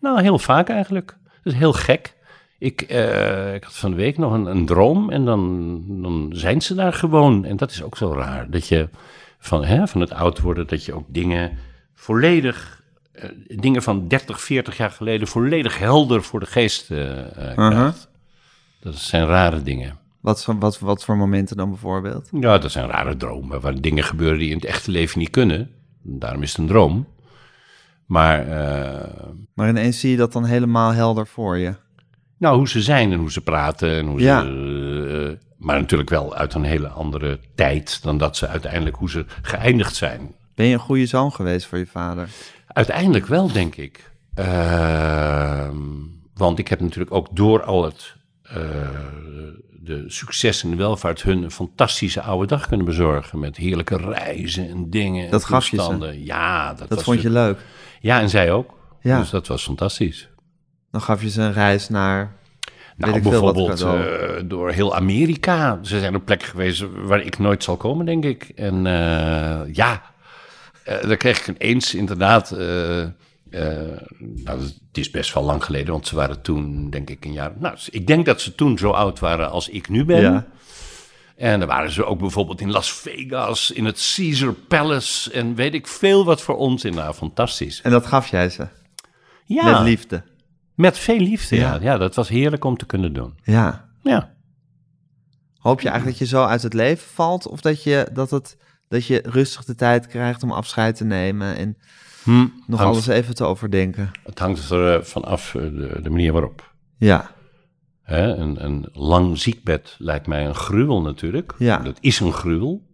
Nou, heel vaak eigenlijk. Dat is heel gek. Ik, eh, ik had van de week nog een, een droom en dan, dan zijn ze daar gewoon. En dat is ook zo raar, dat je van, hè, van het oud worden, dat je ook dingen volledig, eh, dingen van 30, 40 jaar geleden volledig helder voor de geest eh, krijgt. Dat zijn rare dingen. Wat, voor- wat, wat voor momenten dan bijvoorbeeld? Ja, dat zijn rare dromen, waar dingen gebeuren die in het echte leven niet kunnen. Daarom is het een droom. Maar eh, Maar ineens zie je dat dan helemaal helder voor je. Nou, hoe ze zijn en hoe ze praten en hoe Ja. ze... eh, maar natuurlijk wel uit een hele andere tijd dan dat ze uiteindelijk, hoe ze geëindigd zijn. Ben je een goede zoon geweest voor je vader? Uiteindelijk wel, denk ik. Ehm, want ik heb natuurlijk ook door al het, eh, de succes en de welvaart hun een fantastische oude dag kunnen bezorgen. Met heerlijke reizen en dingen. en Dat gaf je ze? toestanden. Ja, dat, Dat was vond je leuk. Ja, en zij ook. Ja. Dus dat was fantastisch. Dan gaf je ze een reis naar... Nou, ik veel wat bijvoorbeeld eh, door heel Amerika. Ze zijn op plekken geweest waar ik nooit zal komen, denk ik. En eh, ja, eh daar kreeg ik ineens inderdaad... eh, eh, nou, het is best wel lang geleden, want ze waren toen, denk ik, een jaar... Nou, ik denk dat ze toen zo oud waren als ik nu ben. Ja. En dan waren ze ook bijvoorbeeld in Las Vegas, in het Caesar Palace... en weet ik veel wat voor onzin. Nou, fantastisch. En dat gaf jij ze. Ja, Met liefde. Met veel liefde, ja. Ja. ja. dat was heerlijk om te kunnen doen. Ja. Ja. Hoop je eigenlijk dat je zo uit het leven valt? Of dat je, dat het, dat je rustig de tijd krijgt om afscheid te nemen... en Hm, nog hangt- alles even te overdenken? Het hangt er eh, vanaf eh, de, de manier waarop. Ja. Hè, een, een lang ziekbed lijkt mij een gruwel natuurlijk. Ja. Dat is een gruwel.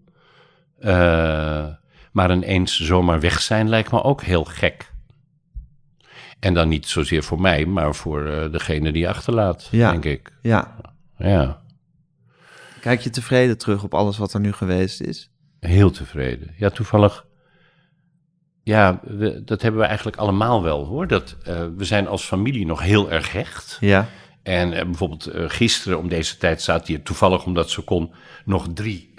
Eh, maar ineens zomaar weg zijn lijkt me ook heel gek. En dan niet zozeer voor mij, maar voor eh, degene die achterlaat, Ja. denk ik. Ja. Ja, Kijk je tevreden terug op alles wat er nu geweest is? heel tevreden. Ja, toevallig. Ja, we- dat hebben we eigenlijk allemaal wel hoor. Dat, eh, we zijn als familie nog heel erg hecht. Ja. En eh, bijvoorbeeld gisteren om deze tijd staat hier toevallig omdat ze kon nog drie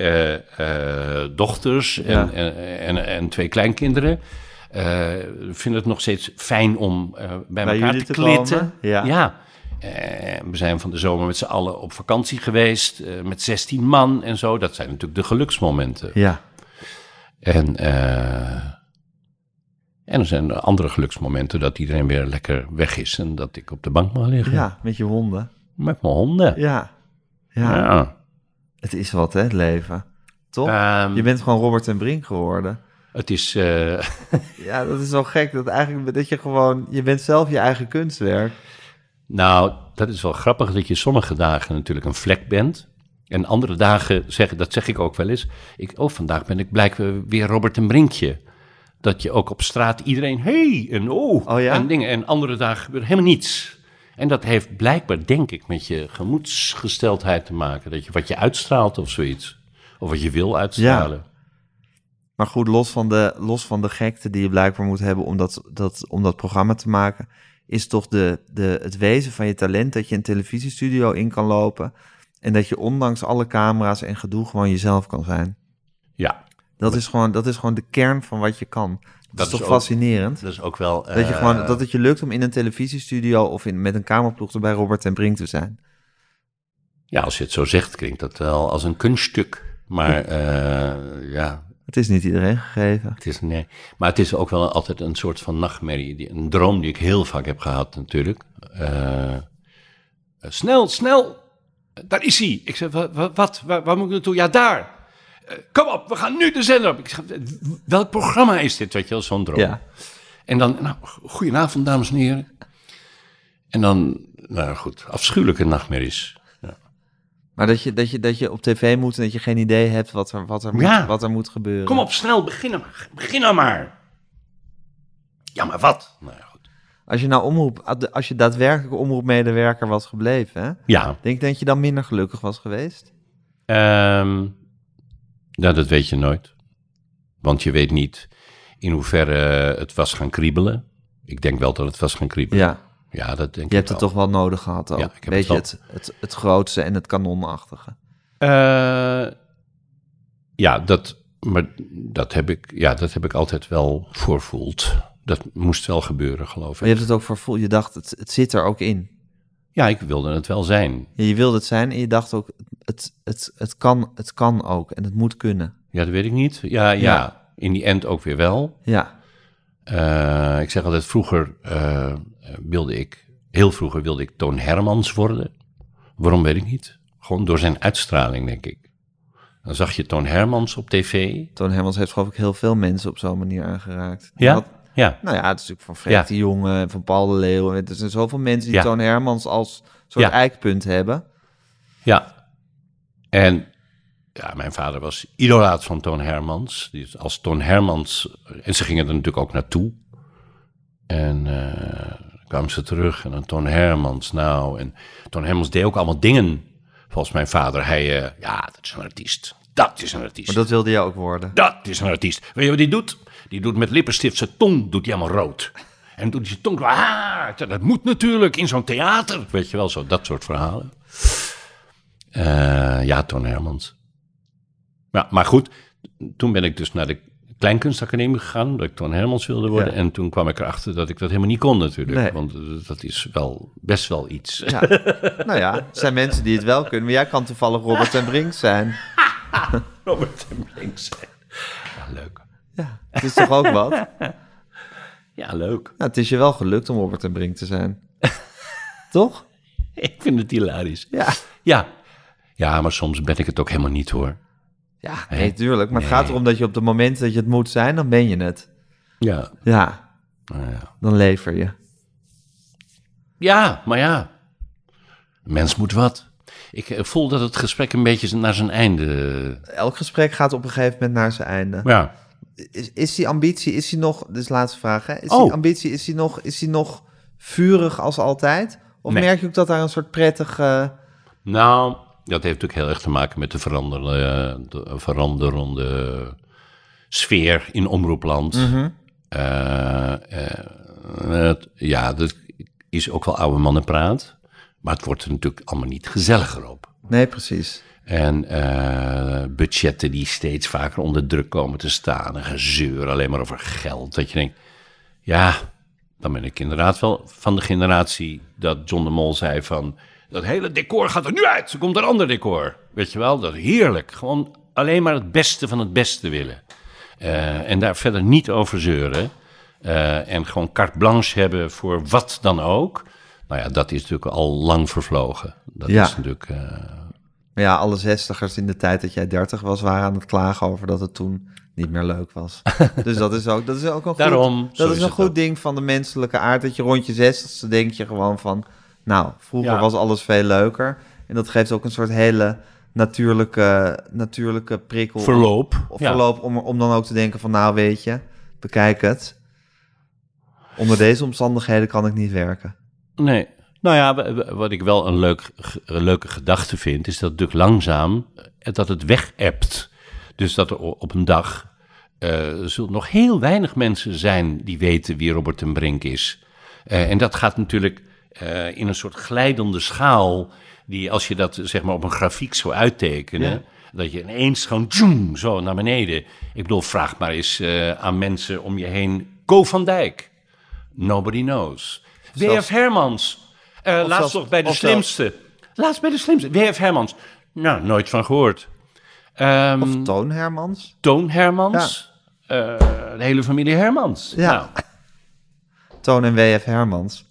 dochters en, Ja. en, en, en twee kleinkinderen. Eh, vinden het nog steeds fijn om eh, bij, elkaar jullie te, te klitten. Ja. ja. Eh, we zijn van de zomer met z'n allen op vakantie geweest met 16 man en zo. Dat zijn natuurlijk de geluksmomenten. Ja. En, en er zijn andere geluksmomenten dat iedereen weer lekker weg is en dat ik op de bank mag liggen. Ja, met je honden. Met mijn honden. Ja. Ja. Ja. Het is wat, hè, het leven. Toch? Ehm, je bent gewoon Robert en Brink geworden. Het is. eh, Ja, dat is zo gek. Dat eigenlijk dat je gewoon... Je bent zelf je eigen kunstwerk. nou, dat is wel grappig dat je sommige dagen natuurlijk een vlek bent. En andere dagen, zeg, dat zeg ik ook wel eens. Ik, oh, vandaag ben ik blijkbaar weer Robert en Brinkje. Dat je ook op straat iedereen, hey en oh, Oh ja? en dingen. En andere dagen gebeurt helemaal niets. En dat heeft blijkbaar, denk ik, met je gemoedsgesteldheid te maken. Dat je wat je uitstraalt of zoiets. Of wat je wil uitstralen. Maar goed, los van, de, los van de gekte die je blijkbaar moet hebben om dat, dat, om dat programma te maken, is toch de, de, het wezen van je talent dat je een televisiestudio in kan lopen en dat je ondanks alle camera's en gedoe gewoon jezelf kan zijn. Ja, Dat is gewoon, dat is gewoon de kern van wat je kan. Dat, Dat is is toch ook- fascinerend? dat is ook wel... dat, je eh, gewoon, dat het je lukt om in een televisiestudio of in, met een cameraploeg er bij Robert en Brink te zijn. Ja, als je het zo zegt, klinkt dat wel als een kunststuk. Maar eh, ja, Het is niet iedereen gegeven. het is, nee. Maar het is ook wel altijd een soort van nachtmerrie. die- Een droom die ik heel vaak heb gehad natuurlijk. Eh, eh, snel, snel, daar is hij. Ik zeg, wat, wat? Waar, waar moet ik naartoe? Ja, daar. Eh, kom op, we gaan nu de zender op. Ik zeg, welk programma is dit? Weet je wel, zo'n droom. Ja. En dan, nou, goedenavond dames en heren. En dan, nou goed, afschuwelijke nachtmerries. Maar dat je, dat, je, dat je op tv moet en dat je geen idee hebt wat er, wat er, moet, wat er moet gebeuren. Kom op, snel, begin nou, begin nou maar. Ja, maar wat? Nou ja, goed. Als je nou omroep, als je daadwerkelijk omroepmedewerker was gebleven, hè, Ja, denk je dat je dan minder gelukkig was geweest? ehm, nou, dat weet je nooit. Want je weet niet in hoeverre het was gaan kriebelen. Ik denk wel dat het was gaan kriebelen. Ja, Ja, dat denk je ik hebt het toch wel nodig gehad ook. Ja, ik heb Weet het je, het, het, het grootste en het kanonachtige. Eh, ja, dat, maar dat heb, ik, ja, dat heb ik altijd wel voorvoeld. Dat moest wel gebeuren, geloof Maar je ik. hebt het ook vervoeld, je dacht, het, het zit er ook in. Ja, ik wilde het wel zijn. Ja, je wilde het zijn en je dacht ook, het, het, het, kan, het kan ook en het moet kunnen. Ja, dat weet ik niet. Ja, ja, Ja. in die end ook weer wel. Ja, Eh, ik zeg altijd, vroeger eh, wilde ik, heel vroeger wilde ik Toon Hermans worden. Waarom weet ik niet. Gewoon door zijn uitstraling, denk ik. Dan zag je Toon Hermans op tv. Toon Hermans heeft geloof ik heel veel mensen op zo'n manier aangeraakt. Ja? Ja, nou ja, het is natuurlijk van Ja. de Jonge en van Paul de Leeuw. Er zijn zoveel mensen die Ja. Toon Hermans als soort Ja. eikpunt hebben. ja. En ja, mijn vader was idolaat van Toon Hermans. Is als Toon Hermans... En ze gingen er natuurlijk ook naartoe. En eh, kwamen ze terug en dan Toon Hermans. Nou, en Toon Hermans deed ook allemaal dingen. Volgens mijn vader. Hij, eh, ja, dat is een artiest. Dat is een artiest. Maar dat wilde je ook worden. Dat is een artiest. Weet je wat die doet? Die doet met lippenstift zijn tong doet hij helemaal rood. En doet hij zijn tong... Ah, dat moet natuurlijk in zo'n theater. Weet je wel, zo dat soort verhalen. Eh, ja, Toon Hermans. Ja, maar goed, toen ben ik dus naar de Kleinkunstacademie gegaan... omdat ik Toon Hermans wilde worden. Ja. En toen kwam ik erachter dat ik dat helemaal niet kon natuurlijk. Nee. Want eh, dat is wel best wel iets. Ja. nou ja, er zijn mensen die het wel kunnen. Maar jij kan toevallig Robert en Brink zijn. Robert en Brinks. Ja, leuk. Ja, het is toch ook wat? Nou, Ja, leuk. het is je wel gelukt om Robert en Brink te zijn. toch? Ik vind het hilarisch. Ja. Ja. Ja, maar soms ben ik het ook helemaal niet hoor. Ja, nee, tuurlijk. Maar het gaat erom dat je op het moment dat je het moet zijn, dan ben je het. Ja. Ja, Nou ja. dan lever je. Ja, maar ja. Een Mens moet wat. Ik eh, voel dat het gesprek een beetje naar zijn einde. Elk gesprek gaat op een gegeven moment naar zijn einde. Ja. Is, is die ambitie, is die nog, dus laatste vraag, hè? Is Oh. die ambitie, is die nog, is die nog vurig als altijd? Of Nee. merk je ook dat daar een soort prettig... eh, Nou, dat heeft natuurlijk heel erg te maken met de veranderende, de veranderende sfeer in omroepland. Eh, eh, het- ja, dat is ook wel oude mannenpraat. Maar het wordt er natuurlijk allemaal niet gezelliger op. Nee, precies. En eh, budgetten die steeds vaker onder druk komen te staan. En gezeur alleen maar over geld. Dat je denkt, ja, dan ben ik inderdaad wel van de generatie dat John de Mol zei van... dat hele decor gaat er nu uit, er komt een ander decor. Weet je wel, dat is heerlijk. Gewoon alleen maar het beste van het beste willen. Eh, en daar verder niet over zeuren. Eh, en gewoon carte blanche hebben voor wat dan ook. Nou ja, dat is natuurlijk al lang vervlogen. Dat Ja. is natuurlijk... Maar ja, alle zestigers in de tijd dat jij dertig was, waren aan het klagen over dat het toen niet meer leuk was. dus dat is ook, dat is ook een goed, Daarom, dat is is een goed ook. ding van de menselijke aard. Dat je rond je zestigste denk je gewoon van, nou, vroeger Ja. was alles veel leuker. En dat geeft ook een soort hele natuurlijke, natuurlijke prikkel. Verloop. Of Ja. verloop om, om dan ook te denken van, nou weet je, bekijk het. Onder deze omstandigheden kan ik niet werken. Nee. Nou ja, wat ik wel een, leuk, een leuke gedachte vind, is dat het natuurlijk langzaam eh, dat het weg-appt. Dus dat er op een dag zullen nog heel weinig mensen zijn die weten wie Robert ten Brink is. Eh, en dat gaat natuurlijk eh, in een soort glijdende schaal, die als je dat zeg maar op een grafiek zou uittekenen, Ja. dat je ineens gewoon tjoem, zo naar beneden. Ik bedoel, vraag maar eens eh, aan mensen om je heen. Go van Dijk. Nobody knows. W.F. Hermans. Eh, laatst zelfs- nog bij de zelfs- slimste. Laatst bij de slimste. W.F. Hermans. Nou, nooit van gehoord. Ehm, Of Toon Hermans. Toon Hermans. De hele familie Hermans. Ja. Nou, Toon en W.F. Hermans.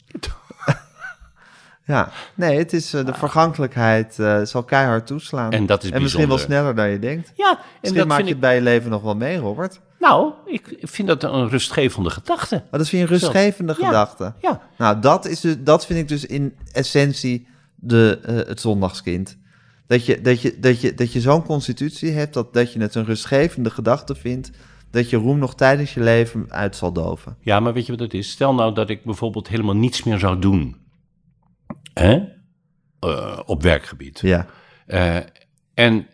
Ja, nee, het is eh, de vergankelijkheid eh, zal keihard toeslaan. En dat is En misschien wel sneller dan je denkt. ja, en Misschien dat maak vind je ik... het bij je leven nog wel mee, Robert. Nou, ik vind dat een rustgevende gedachte. Maar dat vind je een rustgevende gedachte. Ja. Nou, dat, is dus, dat vind ik dus in essentie de, eh, het zondagskind. Dat je, dat je, dat je, dat je zo'n constitutie hebt, dat, dat je het een rustgevende gedachte vindt, dat je roem nog tijdens je leven uit zal doven. Ja, maar weet je wat het is? Stel nou dat ik bijvoorbeeld helemaal niets meer zou doen. Hè? Eh, op werkgebied. Ja. Eh, en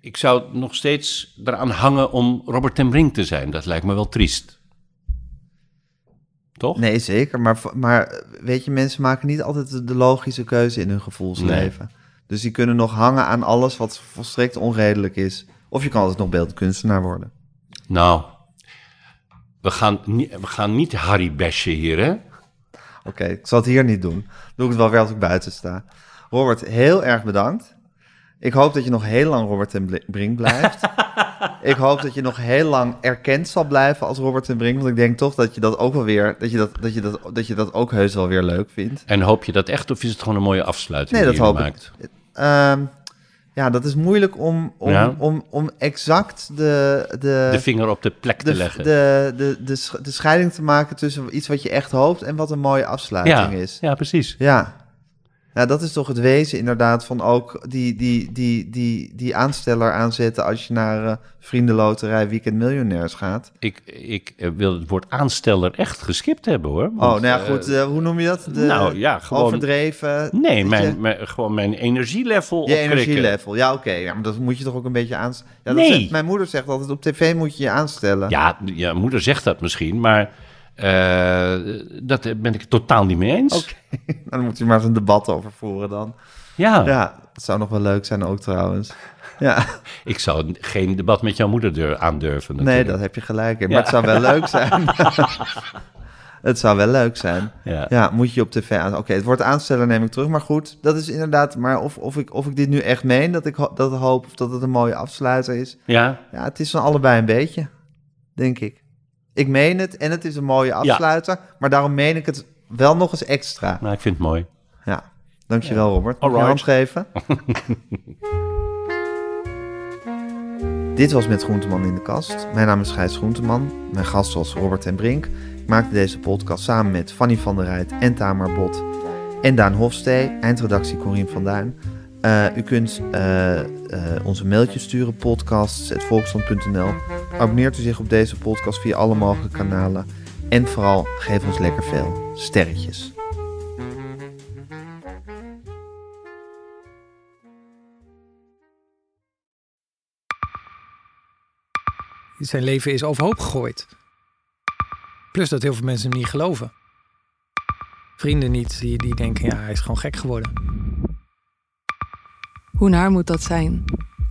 ik- zou nog steeds eraan hangen om Robert ten Brink te zijn. Dat lijkt me wel triest. Toch? Nee, zeker. Maar, maar weet je, mensen maken niet altijd de- logische keuze in hun gevoelsleven. Dus die kunnen nog hangen aan alles wat volstrekt onredelijk is. Of je kan altijd nog beeldkunstenaar worden. Nou, we gaan, we gaan niet Harry bashen hier, hè? Oké, ik zal het hier niet doen. Doe ik het wel weer als ik buiten sta. Robert, heel erg bedankt. Ik hoop dat je nog heel lang Robert Bli- Brink blijft. ik hoop dat je nog heel lang erkend zal blijven als Robert ten Brink. Want ik denk toch dat je dat ook wel weer, dat je dat, dat je dat, dat je dat ook heus wel weer leuk vindt. En hoop je dat echt, of is het gewoon een mooie afsluiting Nee, die dat je hoop ik. maakt? Ja, dat is moeilijk om, om, Ja. om, om exact de, de, De vinger op de plek te de, leggen. de, de, de, de scheiding te maken tussen iets wat je echt hoopt en wat een mooie afsluiting ja, is. ja, precies. Ja. Ja, dat is toch het wezen inderdaad van ook die, die, die, die, die aansteller aanzetten als je naar eh, vriendenloterij Weekend Miljonairs gaat. Ik, ik eh, wil het woord aansteller echt geskipt hebben, hoor. Oh, nou ja, eh, goed, hoe noem je dat? De, nou ja, gewoon- Overdreven. Nee, mijn, je- mijn, gewoon mijn energielevel Je energielevel, ja oké. Ja, maar dat moet je toch ook een beetje aanstellen. Ja, Nee. zegt- mijn moeder zegt altijd, op tv moet je je aanstellen. Ja, ja, moeder zegt dat misschien, maar dat ben ik het totaal niet mee eens. Oké, dan moet je maar eens een debat over voeren dan. Ja, Ja, dat zou nog wel leuk zijn ook trouwens. Ja, ik zou geen debat met jouw moeder dur- aandurven. nee, natuurlijk. dat heb je gelijk in. Maar Ja. het zou wel leuk zijn. het zou wel leuk zijn. Ja. Ja, moet je op tv aan. Oké, het woord aanstellen neem ik terug. Maar goed, dat is inderdaad. Maar of, of, ik, of ik dit nu echt meen, dat ik dat hoop of dat het een mooie afsluiter is. ja, Ja, het is van allebei een beetje, denk ik. Ik meen het en het is een mooie afsluiter. Maar daarom meen ik het wel nog eens extra. nou, ik vind het mooi. Ja, dankjewel Robert. Mag ik je hand geven? Dit was Met Groenteman in de kast. Mijn naam is Gijs Groenteman. Mijn gast was Robert en Brink. Ik maakte deze podcast samen met Fanny van der Rijt en Tamar Bot. En Daan Hofstee, eindredactie Corien van Duin. Eh, u kunt eh, eh, onze mailtjes sturen, podcasts.volksland.nl. Abonneert u zich op deze podcast via alle mogelijke kanalen. En vooral geef ons lekker veel sterretjes. Zijn leven is overhoop gegooid. Plus dat heel veel mensen hem niet geloven. Vrienden niet, die, die denken, ja, hij is gewoon gek geworden. Hoe naar moet dat zijn?